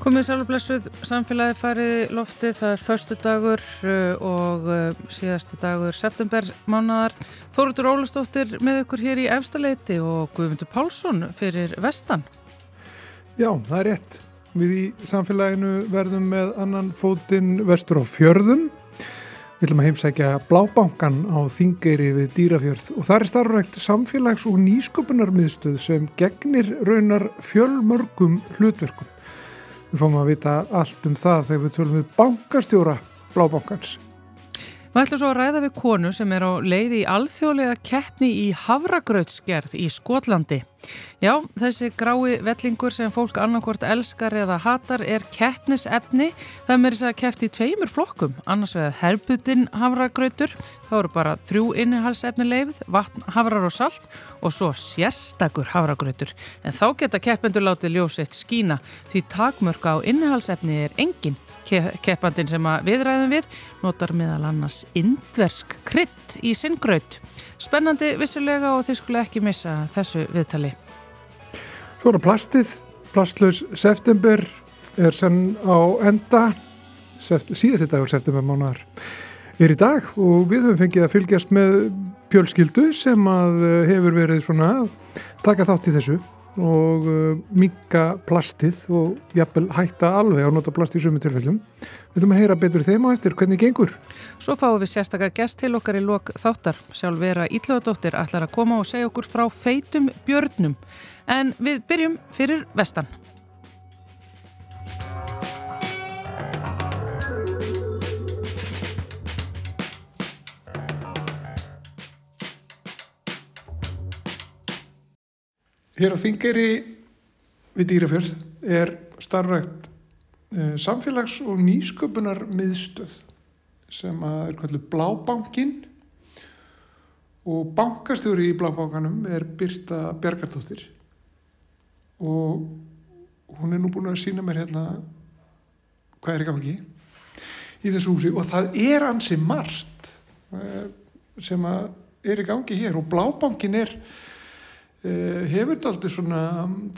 Komið sælblessuð, samfélagi farið loftið, það er förstu dagur uh, og uh, síðasti dagur september mánadar. Þóruður Ólastóttir með ykkur hér í efstaleiti og Guðmundur Pálsson fyrir vestan. Já, það er rétt. Við í samfélaginu verðum með annan fótinn vestur á fjörðum. Við viljum að heimsækja Blábankan á Þingeyri við Dýrafjörð og það er starfrækt samfélags- og nýsköpunarmiðstöð sem gegnir raunar fjölmörgum hlutverkum. Við fáum að vita allt um það þegar við tölum við bankastjóra Blábankans. Við ætlum svo að ræða við konu sem er á leiði í alþjóðlega keppni í Havragrautsgerð í Skotlandi. Já, þessi grái vellingur sem fólk annarkort elskar eða hatar er keppnisefni. Það með þess að keppti í tveimur flokkum, annars vegar herbutin Havragrautur, þá eru bara þrjú innihalsefni leifð, vatn, havrar og salt og svo sérstakur Havragrautur. En þá geta keppendur látið ljósett skína því takmörka á innihalsefni er enginn keppandin sem við ræðum við notar meðal annars indversk krydd í sinngraut. Spennandi vissulega og þið skulle ekki missa þessu viðtali. Svo er plastið, plastlaus september er senn á enda, síðasti dagur september mánar er í dag og við höfum fengið að fylgjast með pjölskyldu sem að eh, hefur verið svona að taka þátt í þessu og uh, minka plastið og jafnvel hætta alveg að nota plast í sumu tilfellum. Við höfum að heyra betur þeim á eftir hvernig gengur. Svo fáum við sérstakar gest til okkar í lok þáttar. Sjálf vera Íllöðadóttir ætlar að koma og segja okkur frá feitum björnum. En við byrjum fyrir vestan. Hér á Þingeri við Dýrafjörð er starfrækt uh, samfélags- og nýsköpunar miðstöð sem er kvöldu Blábankin og bankastjóri í Blábankanum er Birta Bjarkartóttir og hún er nú búin að sína mér hérna hvað er í gangi í þessu húsi og það er ansi margt uh, sem er í gangi hér og Blábankin er Eh, hefur þetta aldrei svona,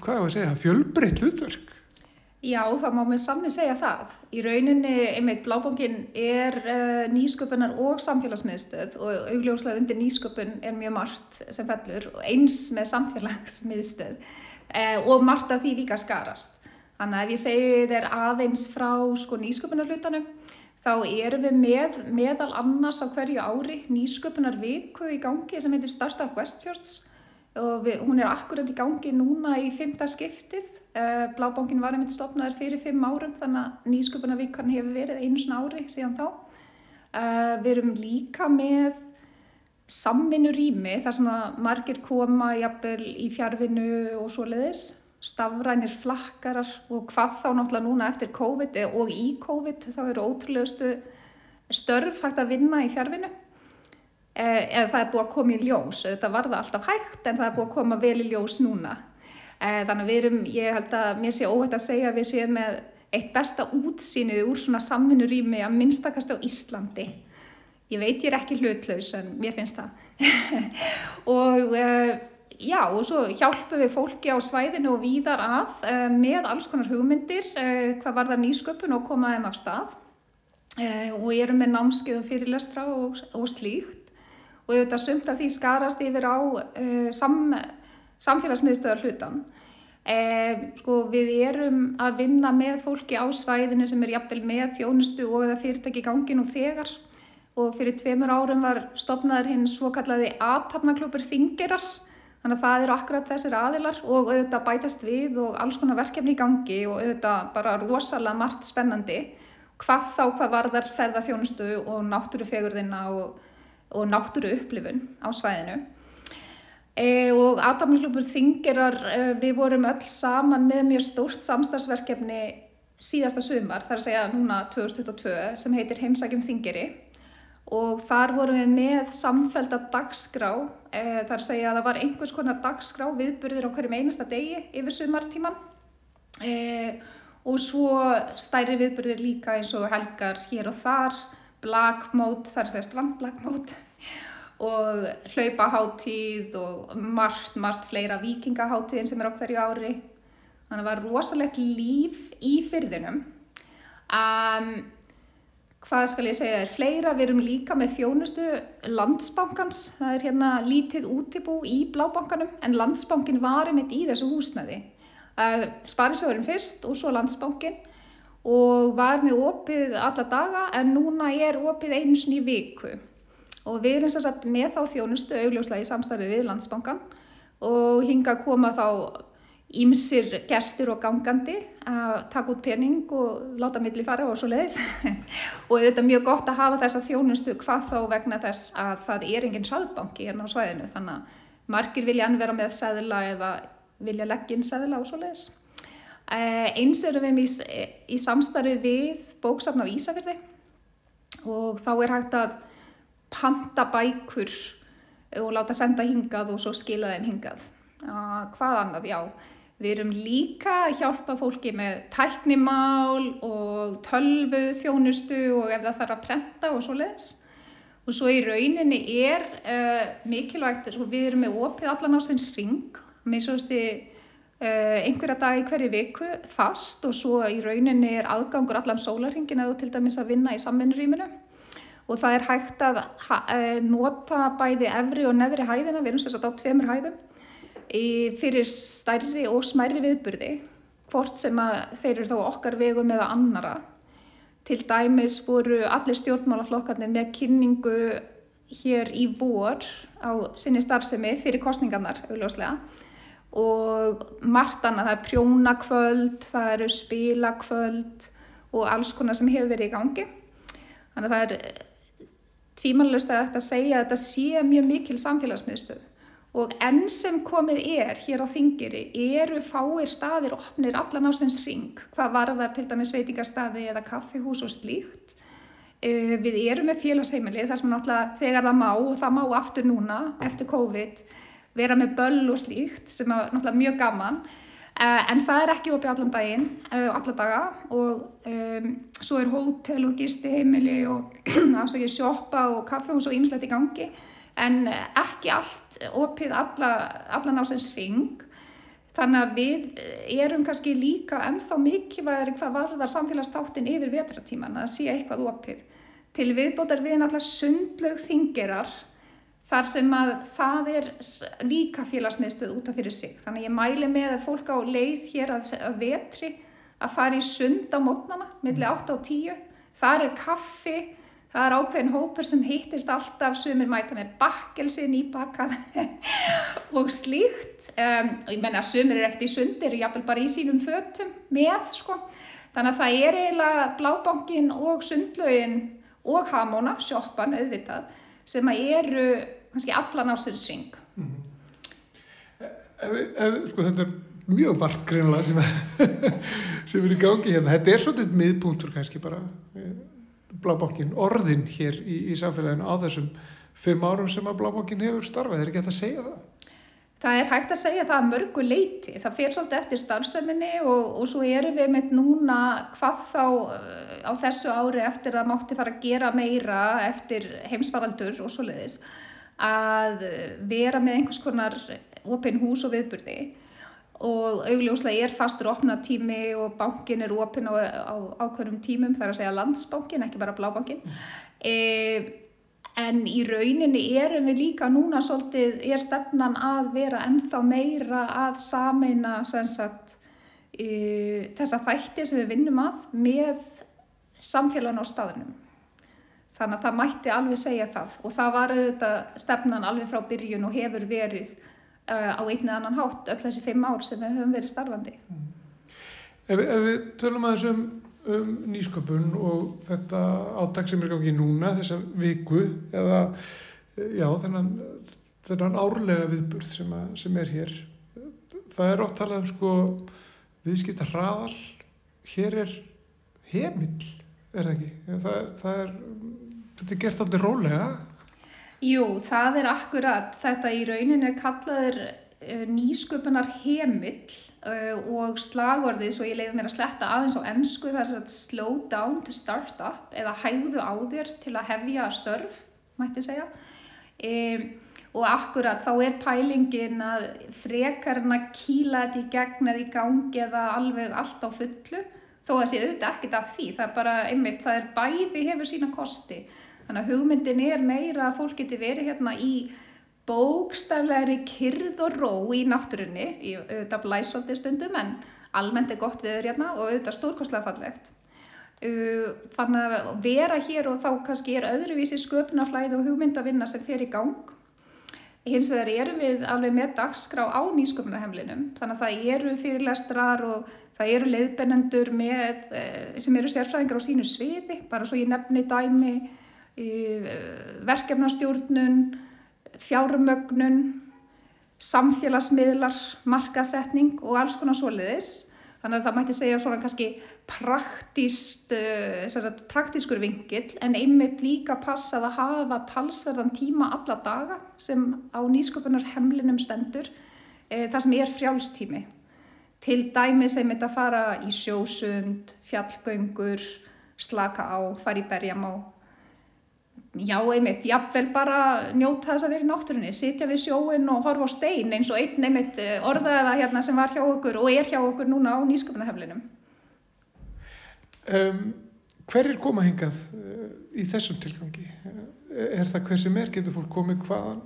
hvað er það að segja, fjölbreytt hlutverk? Já, það má mér sannir segja það. Í rauninni, einmitt, Blábóngin er uh, nýsköpunar og samfélagsmiðstöð og augljóslega undir nýsköpun er mjög margt sem fellur og eins með samfélagsmiðstöð uh, og margt af því líka skarast. Þannig að ef ég segi þér aðeins frá sko, nýsköpunar hlutanum, þá erum við með meðal annars á hverju ári nýsköpunar viku í gangi sem heitir Startup Westfjords og við, hún er akkurat í gangi núna í fymta skiptið. Uh, Blábankin var einmitt stopnaður fyrir fimm árum þannig að nýsköpunavíkan hefur verið einu svona ári síðan þá. Uh, við erum líka með samvinnu rými þar sem að margir koma jafnvel í fjárvinnu og svo leiðis, stafrænir flakkarar og hvað þá náttúrulega núna eftir COVID og í COVID þá eru ótrúlegustu störf hægt að vinna í fjárvinnu Eh, eða það er búið að koma í ljós. Þetta var það alltaf hægt en það er búið að koma vel í ljós núna. Eh, þannig að við erum, ég held að mér sé óhætt að segja að við séum með eitt besta útsýnið úr svona samvinnurými að minnstakast á Íslandi. Ég veit ég er ekki hlutlaus en mér finnst það. Og uh, já og svo hjálpum við fólki á svæðinu og víðar að með alls konar hugmyndir hvað var það nýsköpun og komaðum af stað. Og ég er með námskið og fyrirlestra og, og slíkt og auðvitað sumt af því skarast yfir á uh, sam, samfélagsmiðstöðar hlutan. Eh, sko við erum að vinna með fólki á svæðinu sem er jafnvel með þjónustu og eða fyrirtæki gangin og þegar. Og fyrir tveimur árum var stopnaður hinn svo kallaði aðtapnaklúpur þingirar þannig að það eru akkurat þessir aðilar og auðvitað bætast við og alls konar verkefni í gangi og auðvitað bara rosalega margt spennandi. Hvað þá hvað varðar ferðarþjónustu og náttúrufegurðina og og náttúru upplifun á svæðinu. E, og Adamlúpur Þingirar, e, við vorum öll saman með mjög stórt samstagsverkefni síðasta sumar, þar að segja núna 2022, sem heitir Heimsækjum Þingiri og þar vorum við með samfælda dagskrá, e, þar að segja að það var einhvers konar dagskrá viðburðir á hverjum einasta degi yfir sumartíman e, og svo stæri viðburðir líka eins og helgar hér og þar, blagmót, þar að segja strandblagmót og hlaupaháttíð og margt, margt fleira vikingaháttíðin sem er á hverju ári. Þannig að það var rosalegt líf í fyrðinum. Um, hvað skal ég segja þér, fleira, við erum líka með þjónustu landsbankans, það er hérna lítið útibú í blábankanum, en landsbankin var einmitt í þessu húsnaði. Uh, Sparisjóðurinn fyrst og svo landsbankin og var með opið alla daga en núna er opið einu í viku. Og við erum sérstaklega með þá þjónustu augljóslega í samstarfi við landsbankan og hinga að koma þá ímsir gestur og gangandi að taka út pening og láta milli fara og svo leiðis og þetta er mjög gott að hafa þessa þjónustu hvað þá vegna þess að það er enginn hraðbanki hérna á svæðinu. Þannig að margir vilja anvera með sæðila eða vilja leggja inn sæðila og svo leiðis eins erum við í, í samstarfi við bóksafn á Ísafjörði og þá er hægt að panta bækur og láta senda hingað og svo skila þeim hingað. Hvað annað? Já, við erum líka að hjálpa fólki með tæknimál og tölvu þjónustu og ef það þarf að prenta og svo leiðis. Og svo í rauninni er uh, mikilvægt, við erum með opið allan á sinns ring, með svo stið Uh, einhverja dag í hverju viku fast og svo í rauninni er aðgangur allan sólarhingin eða til dæmis að vinna í samvinnurýminu. Og það er hægt að uh, nota bæði efri og neðri hæðina, við erum sérstaklega á tveimur hæðum fyrir stærri og smærri viðburði hvort sem að þeir eru þá okkar vegum eða annara til dæmis voru allir stjórnmálaflokkarnir með kynningu hér í vor á sinni starfsemi fyrir kostningarnar augljóslega og margt annað, það er prjónakvöld, það eru spilakvöld og alls konar sem hefur verið í gangi. Þannig að það er eh, tvímanlust að þetta segja að þetta sé mjög mikil samfélagsmiðstöð og enn sem komið er hér á þingiri eru fáir staðir opnir allan á sinns ring, hvað varðar til dæmis veitingastaði eða kaffihús og slíkt. Eh, við erum með félagsheimili þar sem náttúrulega þegar það má og það má aftur núna eftir COVID vera með böll og slíkt sem er náttúrulega mjög gaman. Uh, en það er ekki opið allan daginn uh, alla daga. Og um, svo er hótel og gisti heimili og sjoppa og kaffehús og ýmislegt í gangi. En ekki allt opið alla, allan á sinns ring þannig að við erum kannski líka ennþá mikilvægri hvað varðar samfélagstáttinn yfir vetratíman að sé eitthvað opið. Til viðbótar við náttúrulega sundlög þingerar þar sem að það er líka félagsmiðstöð út af fyrir sig. Þannig að ég mæli með að fólk á leið hér að, að vetri að fara í sund á mótnana, millir 8 og 10. Það er kaffi, það er ákveðin hópur sem hittist alltaf, sumir mæta með bakkelsi, nýbakað og slíkt. Um, ég menna að sumir er ekkert í sund, eru jáfnvel bara í sínum fötum með, sko. Þannig að það er eiginlega blábankin og sundlaugin og hamóna, sjoppan, auðvitað, sem að eru kannski allan á sér syng mm -hmm. sko þetta er mjög margt greinlega sem, sem er í gangi hérna þetta er svolítið miðbúntur kannski bara eh, blábókin orðin hér í, í samfélaginu á þessum fimm árum sem að blábókin hefur starfað er ekki hægt að segja það? Það er hægt að segja það að mörgu leiti. Það fyrir svolítið eftir starfseminni og, og svo erum við með núna hvað þá uh, á þessu ári eftir að mátti fara að gera meira eftir heimsvaraldur og svo leiðis að vera með einhvers konar opinn hús og viðburði og augljóslega er fastur opnatími og bankin er opinn á, á ákveðnum tímum, það er að segja landsbankin, ekki bara blábankin. E, en í rauninni erum við líka núna svolítið, er stefnan að vera ennþá meira að sameina sagt, e, þessa þætti sem við vinnum að með samfélagin á staðinum. Þannig að það mætti alveg segja það og það var auðvitað stefnan alveg frá byrjun og hefur verið uh, á einni annan hátt öll þessi fimm ár sem við höfum verið starfandi. Mm. Ef, ef við tölum aðeins um, um nýsköpun og þetta átak sem er gangið núna, þessa viku eða já, þennan, þennan árlega viðburð sem, að, sem er hér, það er oft talað um sko viðskipta hraðal, hér er heimill, er það ekki? Það er, það er þetta er gert aldrei rólega. Jú, það er akkurat. Þetta í raunin er kallaður uh, nýsköpunar heimill uh, og slagorðið, svo ég leiði mér að sletta aðeins á ennsku, það er að slow down to start up eða hægðu á þér til að hefja störf, mætti segja. Um, og akkurat þá er pælingin að frekarna kýla þetta í gegn eða í gangi eða alveg allt á fullu þó að sé auðvitað ekkert af því, það er bara einmitt, það er bæði hefur sína kosti. Þannig að hugmyndin er meira að fólk geti verið hérna í bókstaflegri kyrð og ró í náttúrunni, í auðvitað blæsóldi stundum en almennt er gott viður hérna og auðvitað stórkostlega fallegt. Þannig að vera hér og þá kannski er öðruvísi sköpunaflæði og hugmyndavinna sem fer í gang hins vegar erum við alveg með dagskrá á nýsköpunarhemlinum þannig að það eru fyrirlestrar og það eru leiðbennendur með, sem eru sérfræðingar á sínu sviði. Bara svo ég nefni dæmi verkefnastjórnun fjármögnun samfélagsmiðlar markasetning og alls konar soliðis Þannig að það mætti segja svona kannski praktist, uh, praktiskur vingill en einmitt líka passað að hafa talsverðan tíma alla daga sem á nýsköpunar hemlinum stendur uh, þar sem er frjálstími. Til dæmi sem þetta fara í sjósund, fjallgöngur, slaka á, fara í berjamá já einmitt, jafnvel bara njóta þess að vera í náttúrunni, sitja við sjóin og horfa á stein eins og einn einmitt eh, orðaða hérna sem var hjá okkur og er hjá okkur núna á nýsköpunaheflinum. Um, hver er koma hingað uh, í þessum tilgangi? Uh, er það hver sem er? Getur fólk komið hvaðan,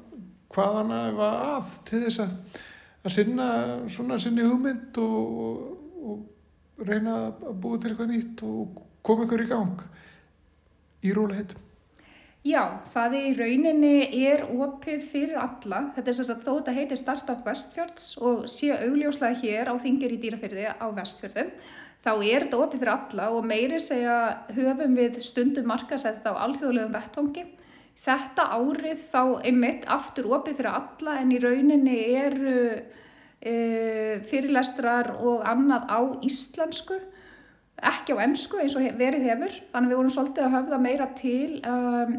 hvaðan að að til þess að, að sinna svona sinni hugmynd og, og, og reyna að búa til eitthvað nýtt og koma ykkur í gang í róla heitum? Já, það í rauninni er opið fyrir alla. Þetta er þess að þó þetta heitir Startup Vestfjörds og sé augljóslega hér á þingir í dýrafyrði á Vestfjörðum, þá er þetta opið fyrir alla og meiri segja höfum við stundum markasett á alþjóðlegum vettvangi. Þetta árið þá einmitt aftur opið fyrir alla en í rauninni eru e, fyrirlestrar og annað á íslensku ekki á ennsku eins og verið hefur þannig við vorum svolítið að höfða meira til um,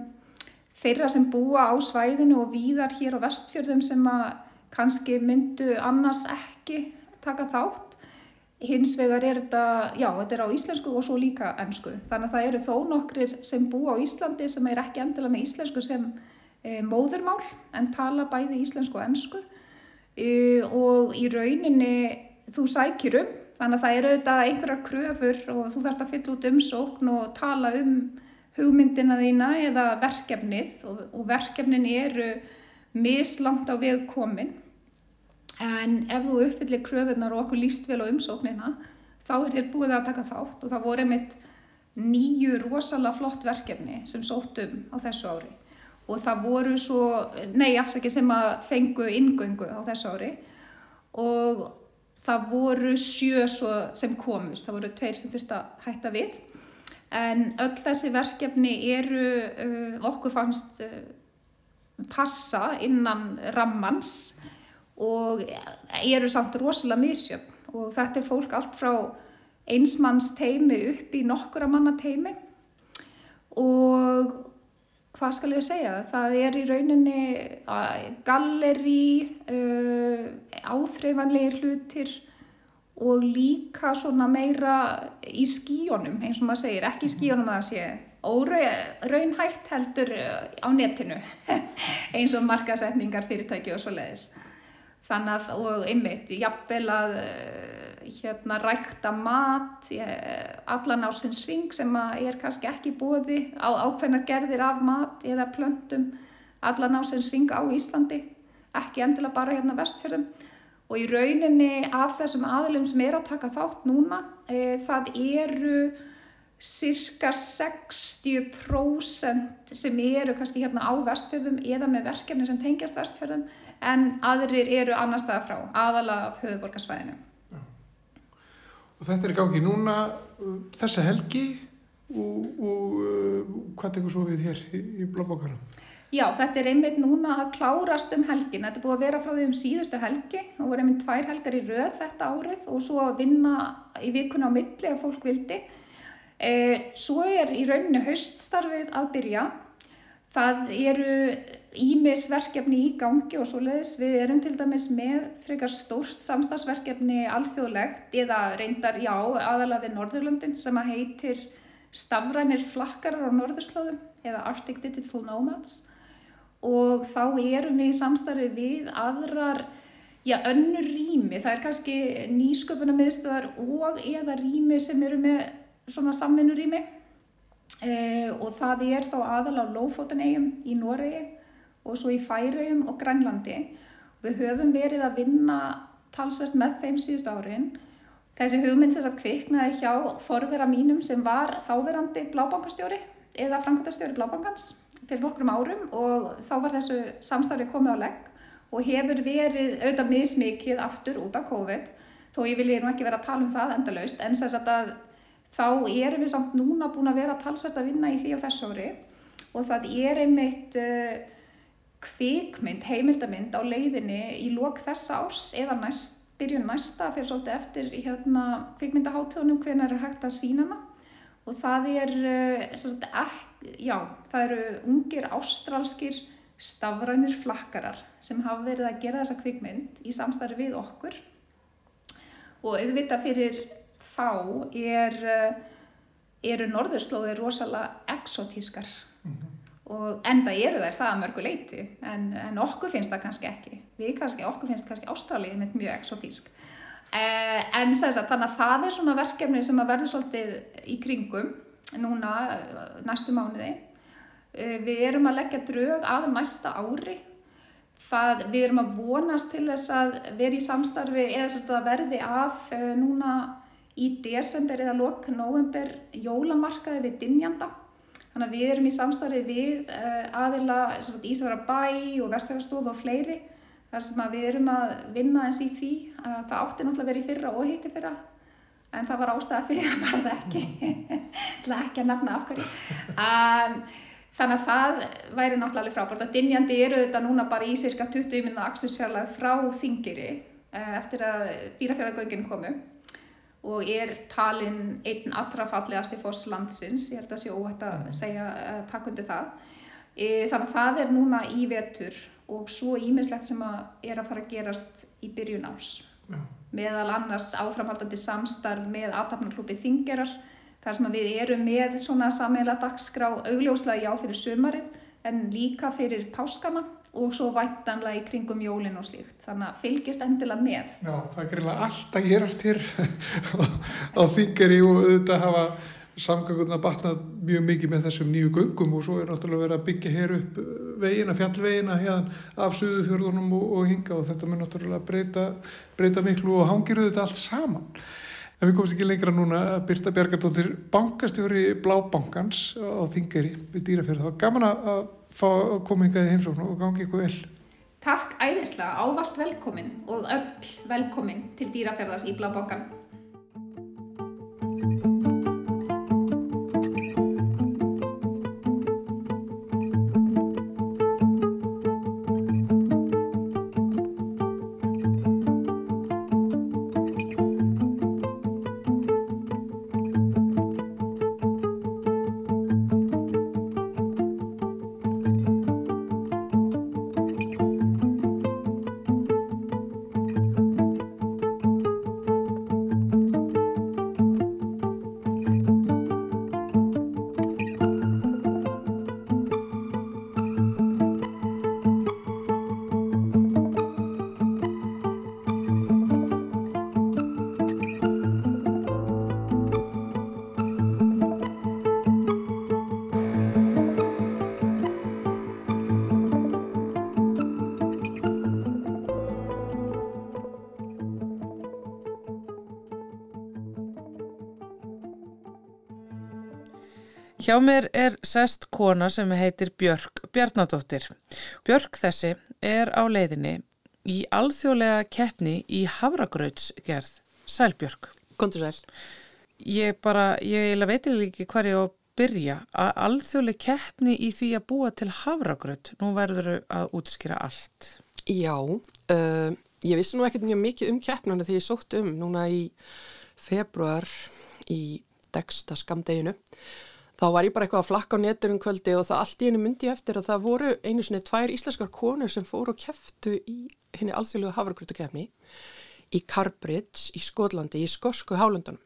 þeirra sem búa á svæðinu og víðar hér á vestfjörðum sem að kannski myndu annars ekki taka þátt. Hins vegar er þetta, já þetta er á íslensku og svo líka ennsku. Þannig að það eru þó nokkrir sem búa á Íslandi sem er ekki endilega með íslensku sem e, móðurmál en tala bæði íslensku og ennsku e, og í rauninni þú sækir um þannig að það eru auðvitað einhverjar kröfur og þú þarfst að fylla út umsókn og tala um hugmyndina þína eða verkefnið og, og verkefnin eru mislangt á veg komin. En ef þú uppfyllir kröfunar og okkur líst vel á umsóknina þá er þér búið að taka þátt og það voru einmitt nýju rosalega flott verkefni sem sóttum á þessu ári. Og það voru svo, nei afsaki sem að fengu ingöngu á þessu ári. Og það voru sjö sem komust, það voru tveir sem þurfti að hætta við en öll þessi verkefni eru uh, okkur fannst uh, passa innan rammans og eru samt rosalega misjöfn. Og þetta er fólk allt frá einsmanns teimi upp í nokkura manna teimi og hvað skal ég segja? Það er í rauninni uh, galleri uh, áþreifanlegir hlutir og líka svona meira í skíjónum eins og maður segir, ekki í skíjónum að það sé óraunhæft heldur eh, á netinu eins og markasetningar fyrirtæki og svo leiðis þannig að, og einmitt jafnvel að eh, hérna rækta mat allan á sinn sving sem er kannski ekki bóði á ákveðnar gerðir af mat eða plöntum allan á sinn sving á Íslandi ekki endilega bara hérna vestfjörðum og í rauninni af þessum aðlum sem er að taka þátt núna e, það eru cirka 60% sem eru kannski hérna á vestfjörðum eða með verkefni sem tengjast vestfjörðum en aðrir eru annar staða frá aðalega af höfuborgarsvæðinu. Og þetta er í gangi núna þessa helgi og, og hvað tekur svo við hér í, í blóðbókarum? Já, þetta er einmitt núna að klárast um helgin. Þetta er búið að vera frá því um síðustu helgi og voru einmitt tvær helgar í röð þetta árið og svo að vinna í vikuna á milli ef fólk vildi. E, svo er í rauninu hauststarfið að byrja. Það eru ímisverkefni í gangi og svo leiðis. Við erum til dæmis með frekar stórt samstagsverkefni alþjóðlegt eða reyndar, já, aðalega við Norðurlöndin sem að heitir Stafrænir flakkarar á Norðurslóðum eða Arctic Digital Nomads og þá erum við í samstarfi við aðrar, já, önnur rými. Það er kannski nýsköpuna miðstöðar og eða rými sem eru með svona samvinnurými e, og það er þá aðal á Lófótanegjum í Noregi og svo í Færaujum og Grænlandi. Við höfum verið að vinna talsvert með þeim síðust árin. Þessi hugmynd sem sagt kviknaði hjá forvera mínum sem var þáverandi blábankastjóri eða framkvæmtastjóri blábankans fyrir nokkrum árum og þá var þessu samstarfi komið á legg og hefur verið auðvitað mismikið aftur út af COVID. Þó ég vil ég nú ekki vera að tala um það endalaust en sagt að þá erum við samt núna búin að vera talsvert að vinna í því á þessu ári. Og það er einmitt uh, kvikmynd, heimildamind á leiðinni í lok þessa árs eða næst, byrjun næsta fyrir svolítið eftir hérna kvikmyndaháttunum hvernig er hægt að sína hana. Og það er uh, svolítið ekki, já, það eru ungir ástrálskir stafrænir flakkarar sem hafa verið að gera þessa kvikmynd í samstarfi við okkur. Og auðvitað fyrir þá er, eru norðurslóðir rosalega exotískar. Mm -hmm og enda eru þær það að mörgu leiti en, en okkur finnst það kannski ekki. Við kannski, okkur finnst kannski Ástralið með mjög exotísk. Eh, en að, þannig að það er svona verkefni sem að verður svolítið í kringum núna næstu mánuði. Eh, við erum að leggja drög að næsta ári. Það, við erum að vonast til þess að vera í samstarfi eða verði af eh, núna í desember eða lok november jólamarkaði við Dinjanda Þannig að við erum í samstarfi við aðila Ísvara bæ og Vestfjörðarstof og fleiri. Þar sem við erum að vinna eins í því. Að það átti náttúrulega að vera í fyrra og hitti fyrra en það var ástæða fyrir að verða ekki til að ekki að nefna afhverju. Um, þannig að það væri náttúrulega frábært og Dinjandi eru þetta núna bara í cirka 20 minna axtusfjarlæð frá Þingiri uh, eftir að dýrafjörðargöngin komu og er talinn einn allra fallegasti foss landsins, ég held að sé óhætt að mm. segja uh, takk undir það. E, þannig að það er núna í vetur og svo ímislegt sem að er að fara að gerast í byrjun árs. Ja. Meðal annars áframhaldandi samstarf með aðtapnarklúpið Þingerar, þar sem við erum með svona sammeila dagskrá augljóslega já fyrir sömarið en líka fyrir páskana og svo væntanlega í kringum jólinn og slíkt. Þannig að fylgist endilega með. Já, það er gerilega allt að gerast hér á þingari og auðvitað hafa samgangurna batnað mjög mikið með þessum nýju göngum og svo er náttúrulega verið að byggja hér upp vegina, fjallvegina hérna af suðufjörðunum og, og hinga og þetta mun náttúrulega breyta, breyta miklu og hangir auðvitað allt saman en við komumst ekki lengra núna að Birta Bjarkardóttir bankastjóri Blábankans á þingari við dýrafjörð, það var gaman að fá að koma hingað í heimsóknu og gangi ykkur vel. Takk æðislega, ávart velkomin og öll velkomin til dýraferðar í Blábókan. Hjá mér er sest kona sem heitir Björk Bjarnadóttir. Björk þessi er á leiðinni í alþjóðlega keppni í Havragrautsgerð. Sæl Björk. Kontur sæl. Ég bara, ég veit ekki hvað ég á að byrja. Alþjóðlega keppni í því að búa til Havragraut. Nú verður þau að útskýra allt. Já, uh, ég vissi nú ekkert mjög mikið um keppnana þegar ég sótt um núna í februar í degsta skamdeginu þá var ég bara eitthvað að flakka á netur um kvöldi og það allt í henni myndi eftir að það voru einu sinni tvær íslenskar konur sem fóru og kæftu í henni alþjóðlega hafragrútukefni í Carbridge í Skotlandi í Skosku Hálundunum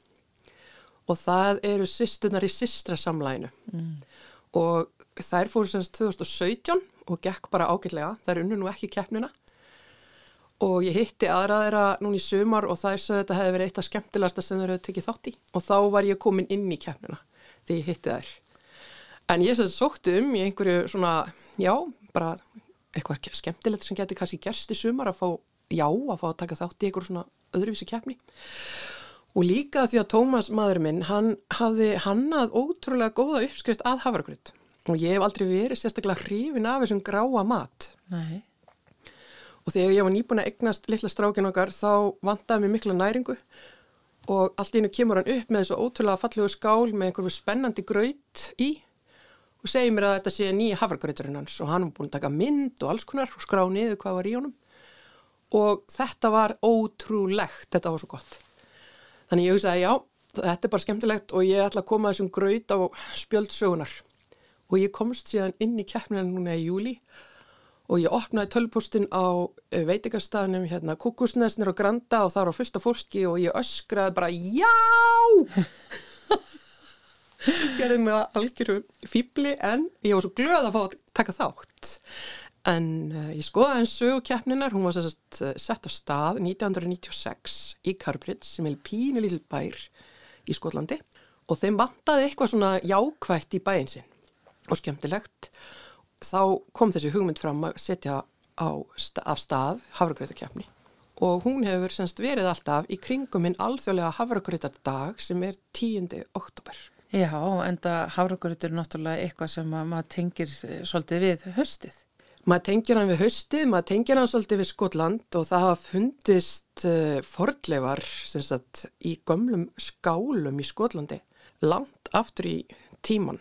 og það eru sýstunar í sýstra samlæginu mm. og þær fóru semst 2017 og gekk bara ágætlega. Er unnu nú ekki keppnina. Og ég hitti aðra þeirra núna í sumar og er svo að þetta hefði verið eitt af skemmtilegasta sem þeir hefði tekið þátt í. Og þá var ég komin inn í keppnina þegar ég hitti þær. En ég sér sókti um í einhverju svona, já, bara eitthvað skemmtilegt sem geti kannski gerst í sumar að fá, já, að fá að taka þátt í einhverju svona öðruvísi keppni. Og líka því að Tómas maður minn, hann hafði hannað ótrúlega góða uppskrift að hafragröð og ég hef aldrei verið sérstaklega hrifin af þessum gráa mat. Nei. Og þegar ég var nýbúin að egnast litla strákin okkar þá vandaði mér mikla næringu og allt í hennu kemur hann upp með þessu ótrúlega fallegu skál með einhverju spennandi graut í og segir mér að þetta sé nýja hafragrauturinn hans og hann var búin að taka mynd og alls konar og skrá niður hvað var í honum og þetta var ótrúlegt, þetta var svo gott. Þannig ég hugsaði já, þetta er bara skemmtilegt og ég ætla að koma þessum graut á spjöldsögunar og ég komst síðan inn í keppnina núna í júli og ég opnaði tölvpostin á eh, veitikastafnum hérna Kukusnesnir og Granda og það var fullt af fólki og ég öskraði bara já! Gerði mig að algjöru fýbli en ég var svo glöð að fá að taka þátt. En uh, ég skoðaði eins sögukeppninar hún var sett, uh, sett af stað 1996 í Carbridge sem er pínu lítil bær í Skotlandi. Og þeim vantaði eitthvað svona jákvætt í bæin sinn og skemmtilegt þá kom þessi hugmynd fram að setja á, af stað hafragrautakefni og hún hefur semst verið alltaf í kringum minn alþjóðlega hafragrautardag sem er 10. oktober. Já, en það hafragrautur er náttúrulega eitthvað sem maður tengir eh, svolítið við höstið. Maður tengir hann við höstið, maður tengir hann svolítið við Skotland og það hafa fundist uh, fordleifar sagt, í gömlum skálum í Skotlandi langt aftur í tíman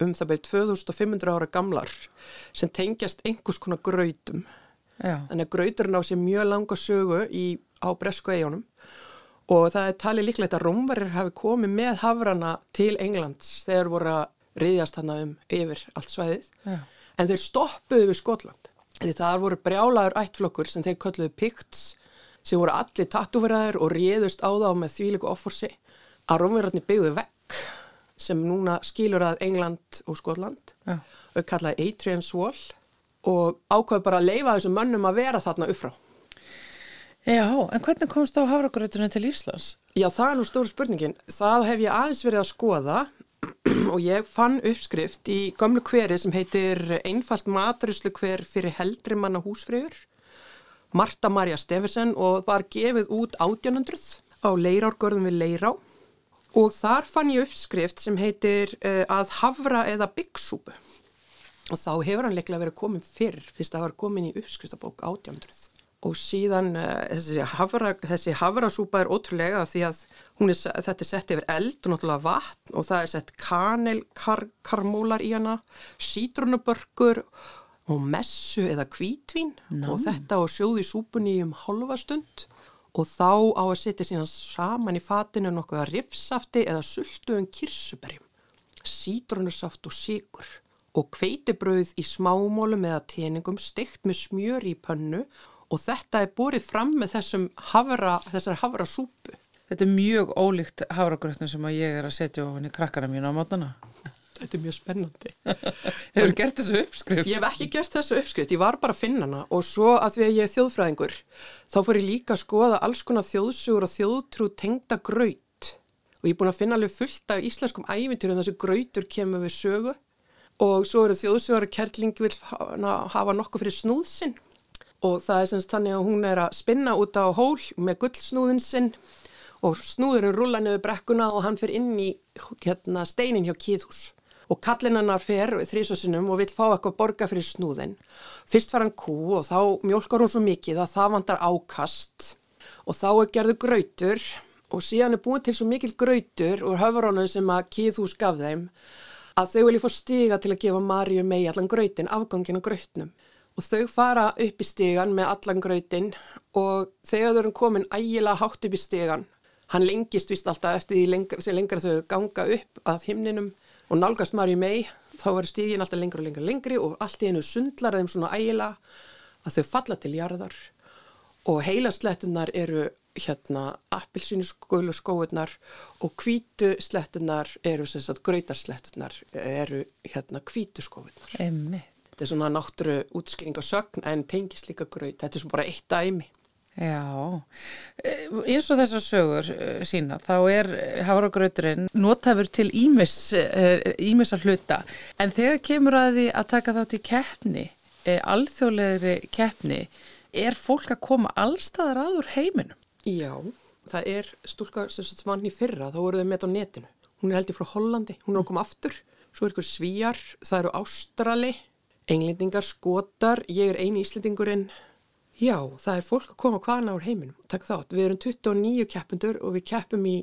um það beir 2500 ára gamlar sem tengjast einhvers konar grautum. Já. Þannig að grauturinn á sér mjög langa sögu í, á Bresku eigunum og það er talið líklegt að Rómvarir hafi komið með hafrana til Englands þegar voru að riðjast hana um yfir allt svæðið. Já. En þeir stoppuðu við Skotland. Því það voru brjálagur ættflokkur sem þeir kölluðu Picts sem voru allir tattúveraður og réðust á þá með þvíliku offorsi að Rómverarnir byggðu vekk sem núna skilur að England og Skotland Já. og kallaði Adrian's Wall og ákvaði bara að leifa þessum mönnum að vera þarna uppfrá. Já, en hvernig komst þá hafragrauturinn til Íslands? Já, það er nú stóru spurningin. Það hef ég aðeins verið að skoða og ég fann uppskrift í gamlu hveri sem heitir einfalt maturuslu hver fyrir heldri manna húsfröður Marta Marja Steffensen og var gefið út 1800 á leirárgörðum við Leirá og þar fann ég uppskrift sem heitir uh, að havra eða byggsúpu. Og þá hefur hann leiklega verið komin fyrr fyrst að það var komin í uppskriftabók 1800 og síðan uh, þessi, havra, þessi havrasúpa er ótrúlega því að er, þetta er sett yfir eld og náttúrulega vatn og það er sett kanelkarmólar í hana, sítrunubörkur og messu eða kvítvín Ná. og þetta og sjóði súpunni um halva stund og þá á að setja síðan saman í fatinu nokkuða rifsafti eða sultuðum kirsuberjum, sítrunarsaft og sigur og kveitibröð í smámólum eða teningum steikt með smjör í pönnu og þetta er borið fram með havra, þessar havra súpu. Þetta er mjög ólíkt hafragrautin sem ég er að setja ofan í krakkana mínu á mótana. Þetta er mjög spennandi. Hefur gert þessu uppskrift? Ég hef ekki gert þessu uppskrift, ég var bara að finna hana. Og svo að því að ég er þjóðfræðingur þá fór ég líka að skoða alls konar þjóðsugur og þjóðtrú tengda graut. Og ég er búin að finna alveg fullt af íslenskum ævintýrum þessu grautur kemur við sögu. Og svo eru þjóðsugar að Kerling vil hafa nokkuð fyrir snúðsinn og það er semst þannig að hún er að spinna út á hól með gullsnúðin sinn. Og snúðurinn rulla niður brekkuna og hann fyrir inn í hérna, steinin hjá kýðhús og kallin hennar fer þrísasinum og vill fá eitthvað borga fyrir snúðin. Fyrst var hann kú og þá mjölkar hún svo mikið að það vandar ákast og þá er gerðu grautur og síðan er búin til svo mikil grautur úr höfurónu sem að kýðhús gaf þeim að þau vilja fá stiga til að gefa Marju mei allan grautin, afgangin á grautnum. Og þau fara upp í stigan með allan grautin og þegar þau eru komin ægilega hátt upp í stigan, hann lengist vist alltaf eftir því lengra, sem lengra þau ganga upp að himninum og nálgast Marju mei, þá verður stígin alltaf lengra og lengra lengri og allt í hennu sundlar þeim svona ægilega að þau falla til jarðar og heilaslettunar eru hérna appilsínu skólu skóurnar og kvítu slettunar eru sem sagt gröytarslettunar eru hérna kvítu skóurnar. Emmi. Þetta er svona náttúru útskýring á sögn en tengist líka gröð, þetta er svona bara eitt dæmi. Já, Eh, eins og þessar sögur eh, sína, þá er hafragrauturinn notafur til ímis, ímisa hluta, en þegar kemur að því að taka þátt í keppni, alþjóðlegri keppni, er fólk að koma allstaðar aður heiminum? Já, það er stúlka sem vann í fyrra, þá voru þau með á netinu. Hún er heldur frá Hollandi, hún er að koma aftur, svo er ykkur svíjar, það eru ástrali, englendingar, skotar, ég er eini íslendingurinn, Já, það er fólk að koma hvaðna úr heiminum. Takk þátt, við erum 29 keppundur og við keppum í,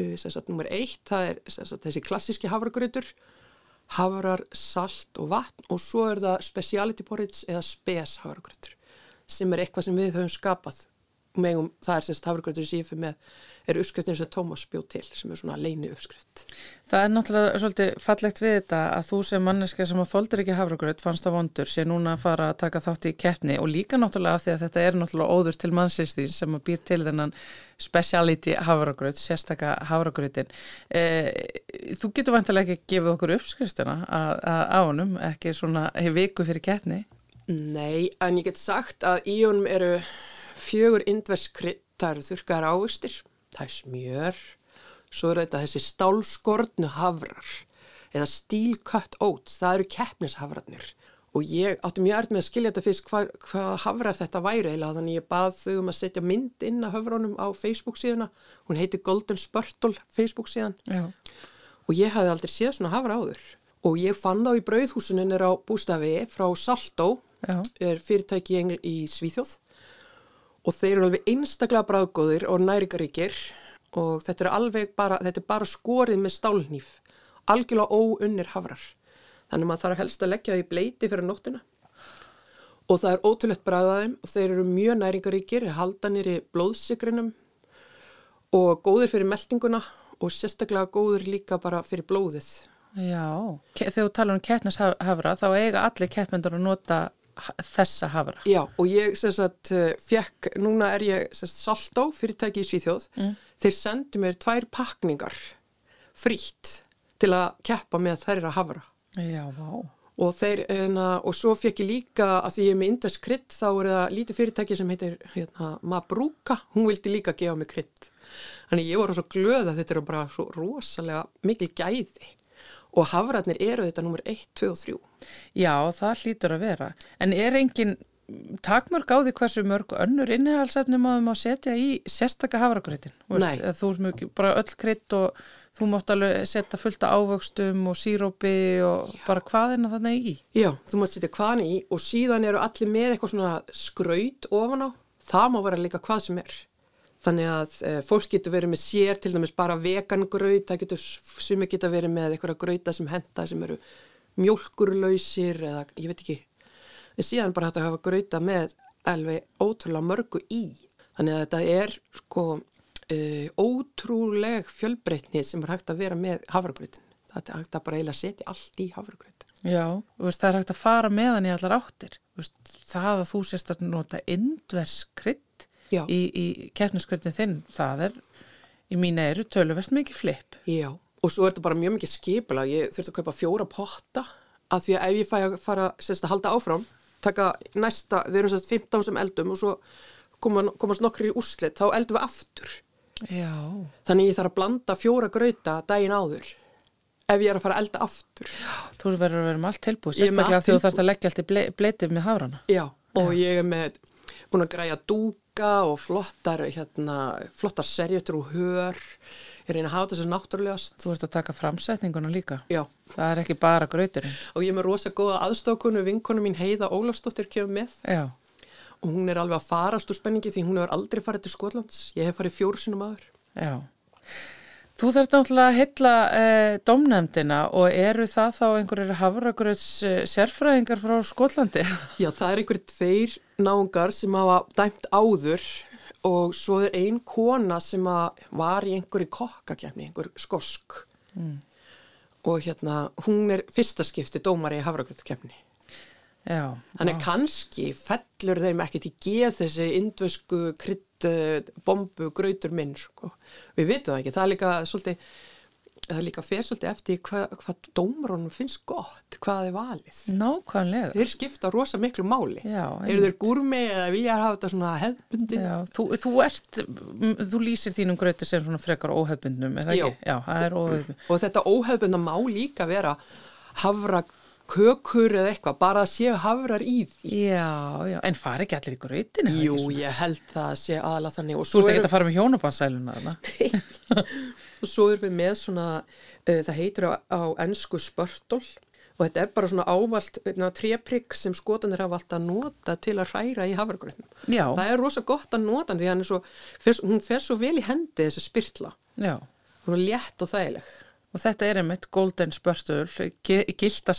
uh, sem sagt, nummer 1, það er sagt, þessi klassíski havragrautur, havrar, salt og vatn og svo er það speciality porridge eða spes havragrautur sem er eitthvað sem við höfum skapað. Megum, það er sem sagt havragrautur sem ég fyrir með er uppskriftin sem Tómas bjóð til sem er svona leini uppskrift. Það er náttúrulega svolítið fallegt við þetta að þú sem manneska sem á þóldir ekki hafragröð fannst það vondur sé núna að fara að taka þátt í keppni og líka náttúrulega af því að þetta er náttúrulega óður til mannsýstín sem að býr til þennan speciality hafragröð, sérstaka hafragröðin. E, þú getur vantilega ekki gefið okkur uppskriftina á honum, ekki svona viku fyrir keppni? Nei, en ég get sagt að í honum eru fjögur indverskrydd, það eru þurkaðar ávistir það er smjör, svo er þetta þessi stálskortnu havrar eða steel cut oats, það eru keppnishafrarnir. Og ég átti mjög ert með að skilja þetta fyrst hvað hva havrar þetta væri eða þannig ég bað þau um að setja mynd inn að höfrunum á Facebook síðuna, hún heiti Golden Spurtle Facebook síðan. Já. og ég hafði aldrei séð svona havra áður. Og ég fann þá í brauðhúsunin er á bústafi frá Saltó, Já. er fyrirtæki í, í Svíþjóð og þeir eru alveg einstaklega bráðgóðir og næringaríkir og þetta er alveg bara, þetta er bara skorið með stálnýf, algjörlega óunnir hafrar. Þannig að maður þarf helst að leggja það í bleiti fyrir nóttina. Og það er ótrúlegt bræðaðum og þeir eru mjög næringaríkir, haldanir í blóðsigrinum og góðir fyrir meldinguna og sérstaklega góðir líka bara fyrir blóðið. Já, þegar þú tala um keppnishafra þá eiga allir keppmendur að nota þessa hafra. Já og ég sem sagt eh, fekk, núna er ég sagt Saltó fyrirtæki í Svíþjóð, mm. þeir sendi mér tvær pakningar frítt til að keppa með þeirra hafra. Já, vá. Og þeir, hérna, og svo fekk ég líka að því ég er með indvesk krydd, þá er það lítið fyrirtæki sem heitir hérna, Mabrúka, hún vildi líka gefa mig krydd. Þannig ég voru svo glöð að þetta eru bara svo rosalega mikil gæði og hafratnir eru þetta nummer 1, 2 og 3. Já, það hlýtur að vera. En er engin takmörg á því hversu mörg önnur innihalsefnum að maður setja í sérstakka hafragröðin? Nei. Þú er mjög bara öll krydd og þú mátt alveg setja fullta ávöxtum og sírópi og Já. bara hvaðina þannig í? Já, þú mátt setja hvaðina í og síðan eru allir með eitthvað svona skraut ofan á. Það má vera líka hvað sem er. Þannig að e, fólk getur verið með sér, til dæmis bara vegangraut, það getur sumi geta verið með eitthvað grauta sem henda sem eru mjölkurlausir eða ég veit ekki. En síðan bara hægt að hafa grauta með alveg ótrúlega mörgu í. Þannig að þetta er sko e, ótrúleg fjölbreytni sem er hægt að vera með hafragrautin. Það er hægt að bara eiginlega setja allt í hafragrautin. Já, veist, það er hægt að fara með hann í allar áttir. Veist, það að þú sérst að nota indverskrydd Já. í, í keppniskvöldin þinn, það er í mín eiru töluvert mikið flip. Já, og svo er þetta bara mjög mikið skipula, ég þurfti að kaupa fjóra potta að því að ef ég fæ að fara sérst, að halda áfram, taka næsta, við erum sérst 15 sem eldum og svo koma, komast nokkri í úrslit, þá eldum við aftur. Já. Þannig ég þarf að blanda fjóra gröta daginn áður ef ég er að fara að elda aftur. Já, þú verður að vera með allt tilbúið, sérstaklega því þú þarfst að leggja allt í bleitið með hárana. Já, og Já. ég er með búin að græja dúka og flottar, hérna, flottar serjötur og hör. Ég reyna að hafa þessu náttúrulegast. Þú ert að taka framsetninguna líka. Já. Það er ekki bara gröyturinn Og ég er með rosa góða aðstokunu, vinkonu mín Heiða Ólafsdóttir kemur með. Já. Og hún er alveg að farast úr spenningi því hún hefur aldrei farið til Skotlands. Ég hef farið fjórusinum aður Já Þú þarf náttúrulega að hylla eh, domnefndina og eru það þá einhverjir hafragröðs eh, sérfræðingar frá Skotlandi? Já, það er einhverjir tveir náungar sem hafa dæmt áður og svo er ein kona sem var í einhverju kokkakefni, einhver skosk mm. og hérna hún er fyrsta skipti dómar í hafragröðkefni. Já. Þannig kannski fellur þeim ekkert í geð þessi indvösku krydd bombu gröytur minn sko. Við vitum það ekki, það er líka svolítið það líka fer svolítið eftir hvað, hvað dómrónum finnst gott, hvað er valið. Nákvæmlega. Þeir skipta rosa miklu máli. Já, Eru þeir gúrmi eða vilja hafa þetta svona hefbundi? Já, þú, þú ert, m, þú lýsir þínum gröti sem svona frekar óhefbundnum, er það Já. ekki? Já, það er óhefbundum. Og þetta óhefbunda má líka vera hafra kökur eða eitthvað, bara að séu hafrar í því. Já, já, en fari ekki allir í grötinu? Jú, ég held það að sé aðalega þannig. Og Þú ert ekki eru- að fara með hjónabansæluna þarna? og svo erum við með svona, uh, það heitir á, á ennsku spörtól og þetta er bara svona ávalt tréprygg sem skotanir hafa alltaf nota til að hræra í hafragröðnum. Já, Það er rosa gott að nota því hann er svo, fer, hún fer svo vel í hendi þessi spyrtla. já. Hún er létt og þægileg. Og þetta er einmitt Golden Spörtul, gilda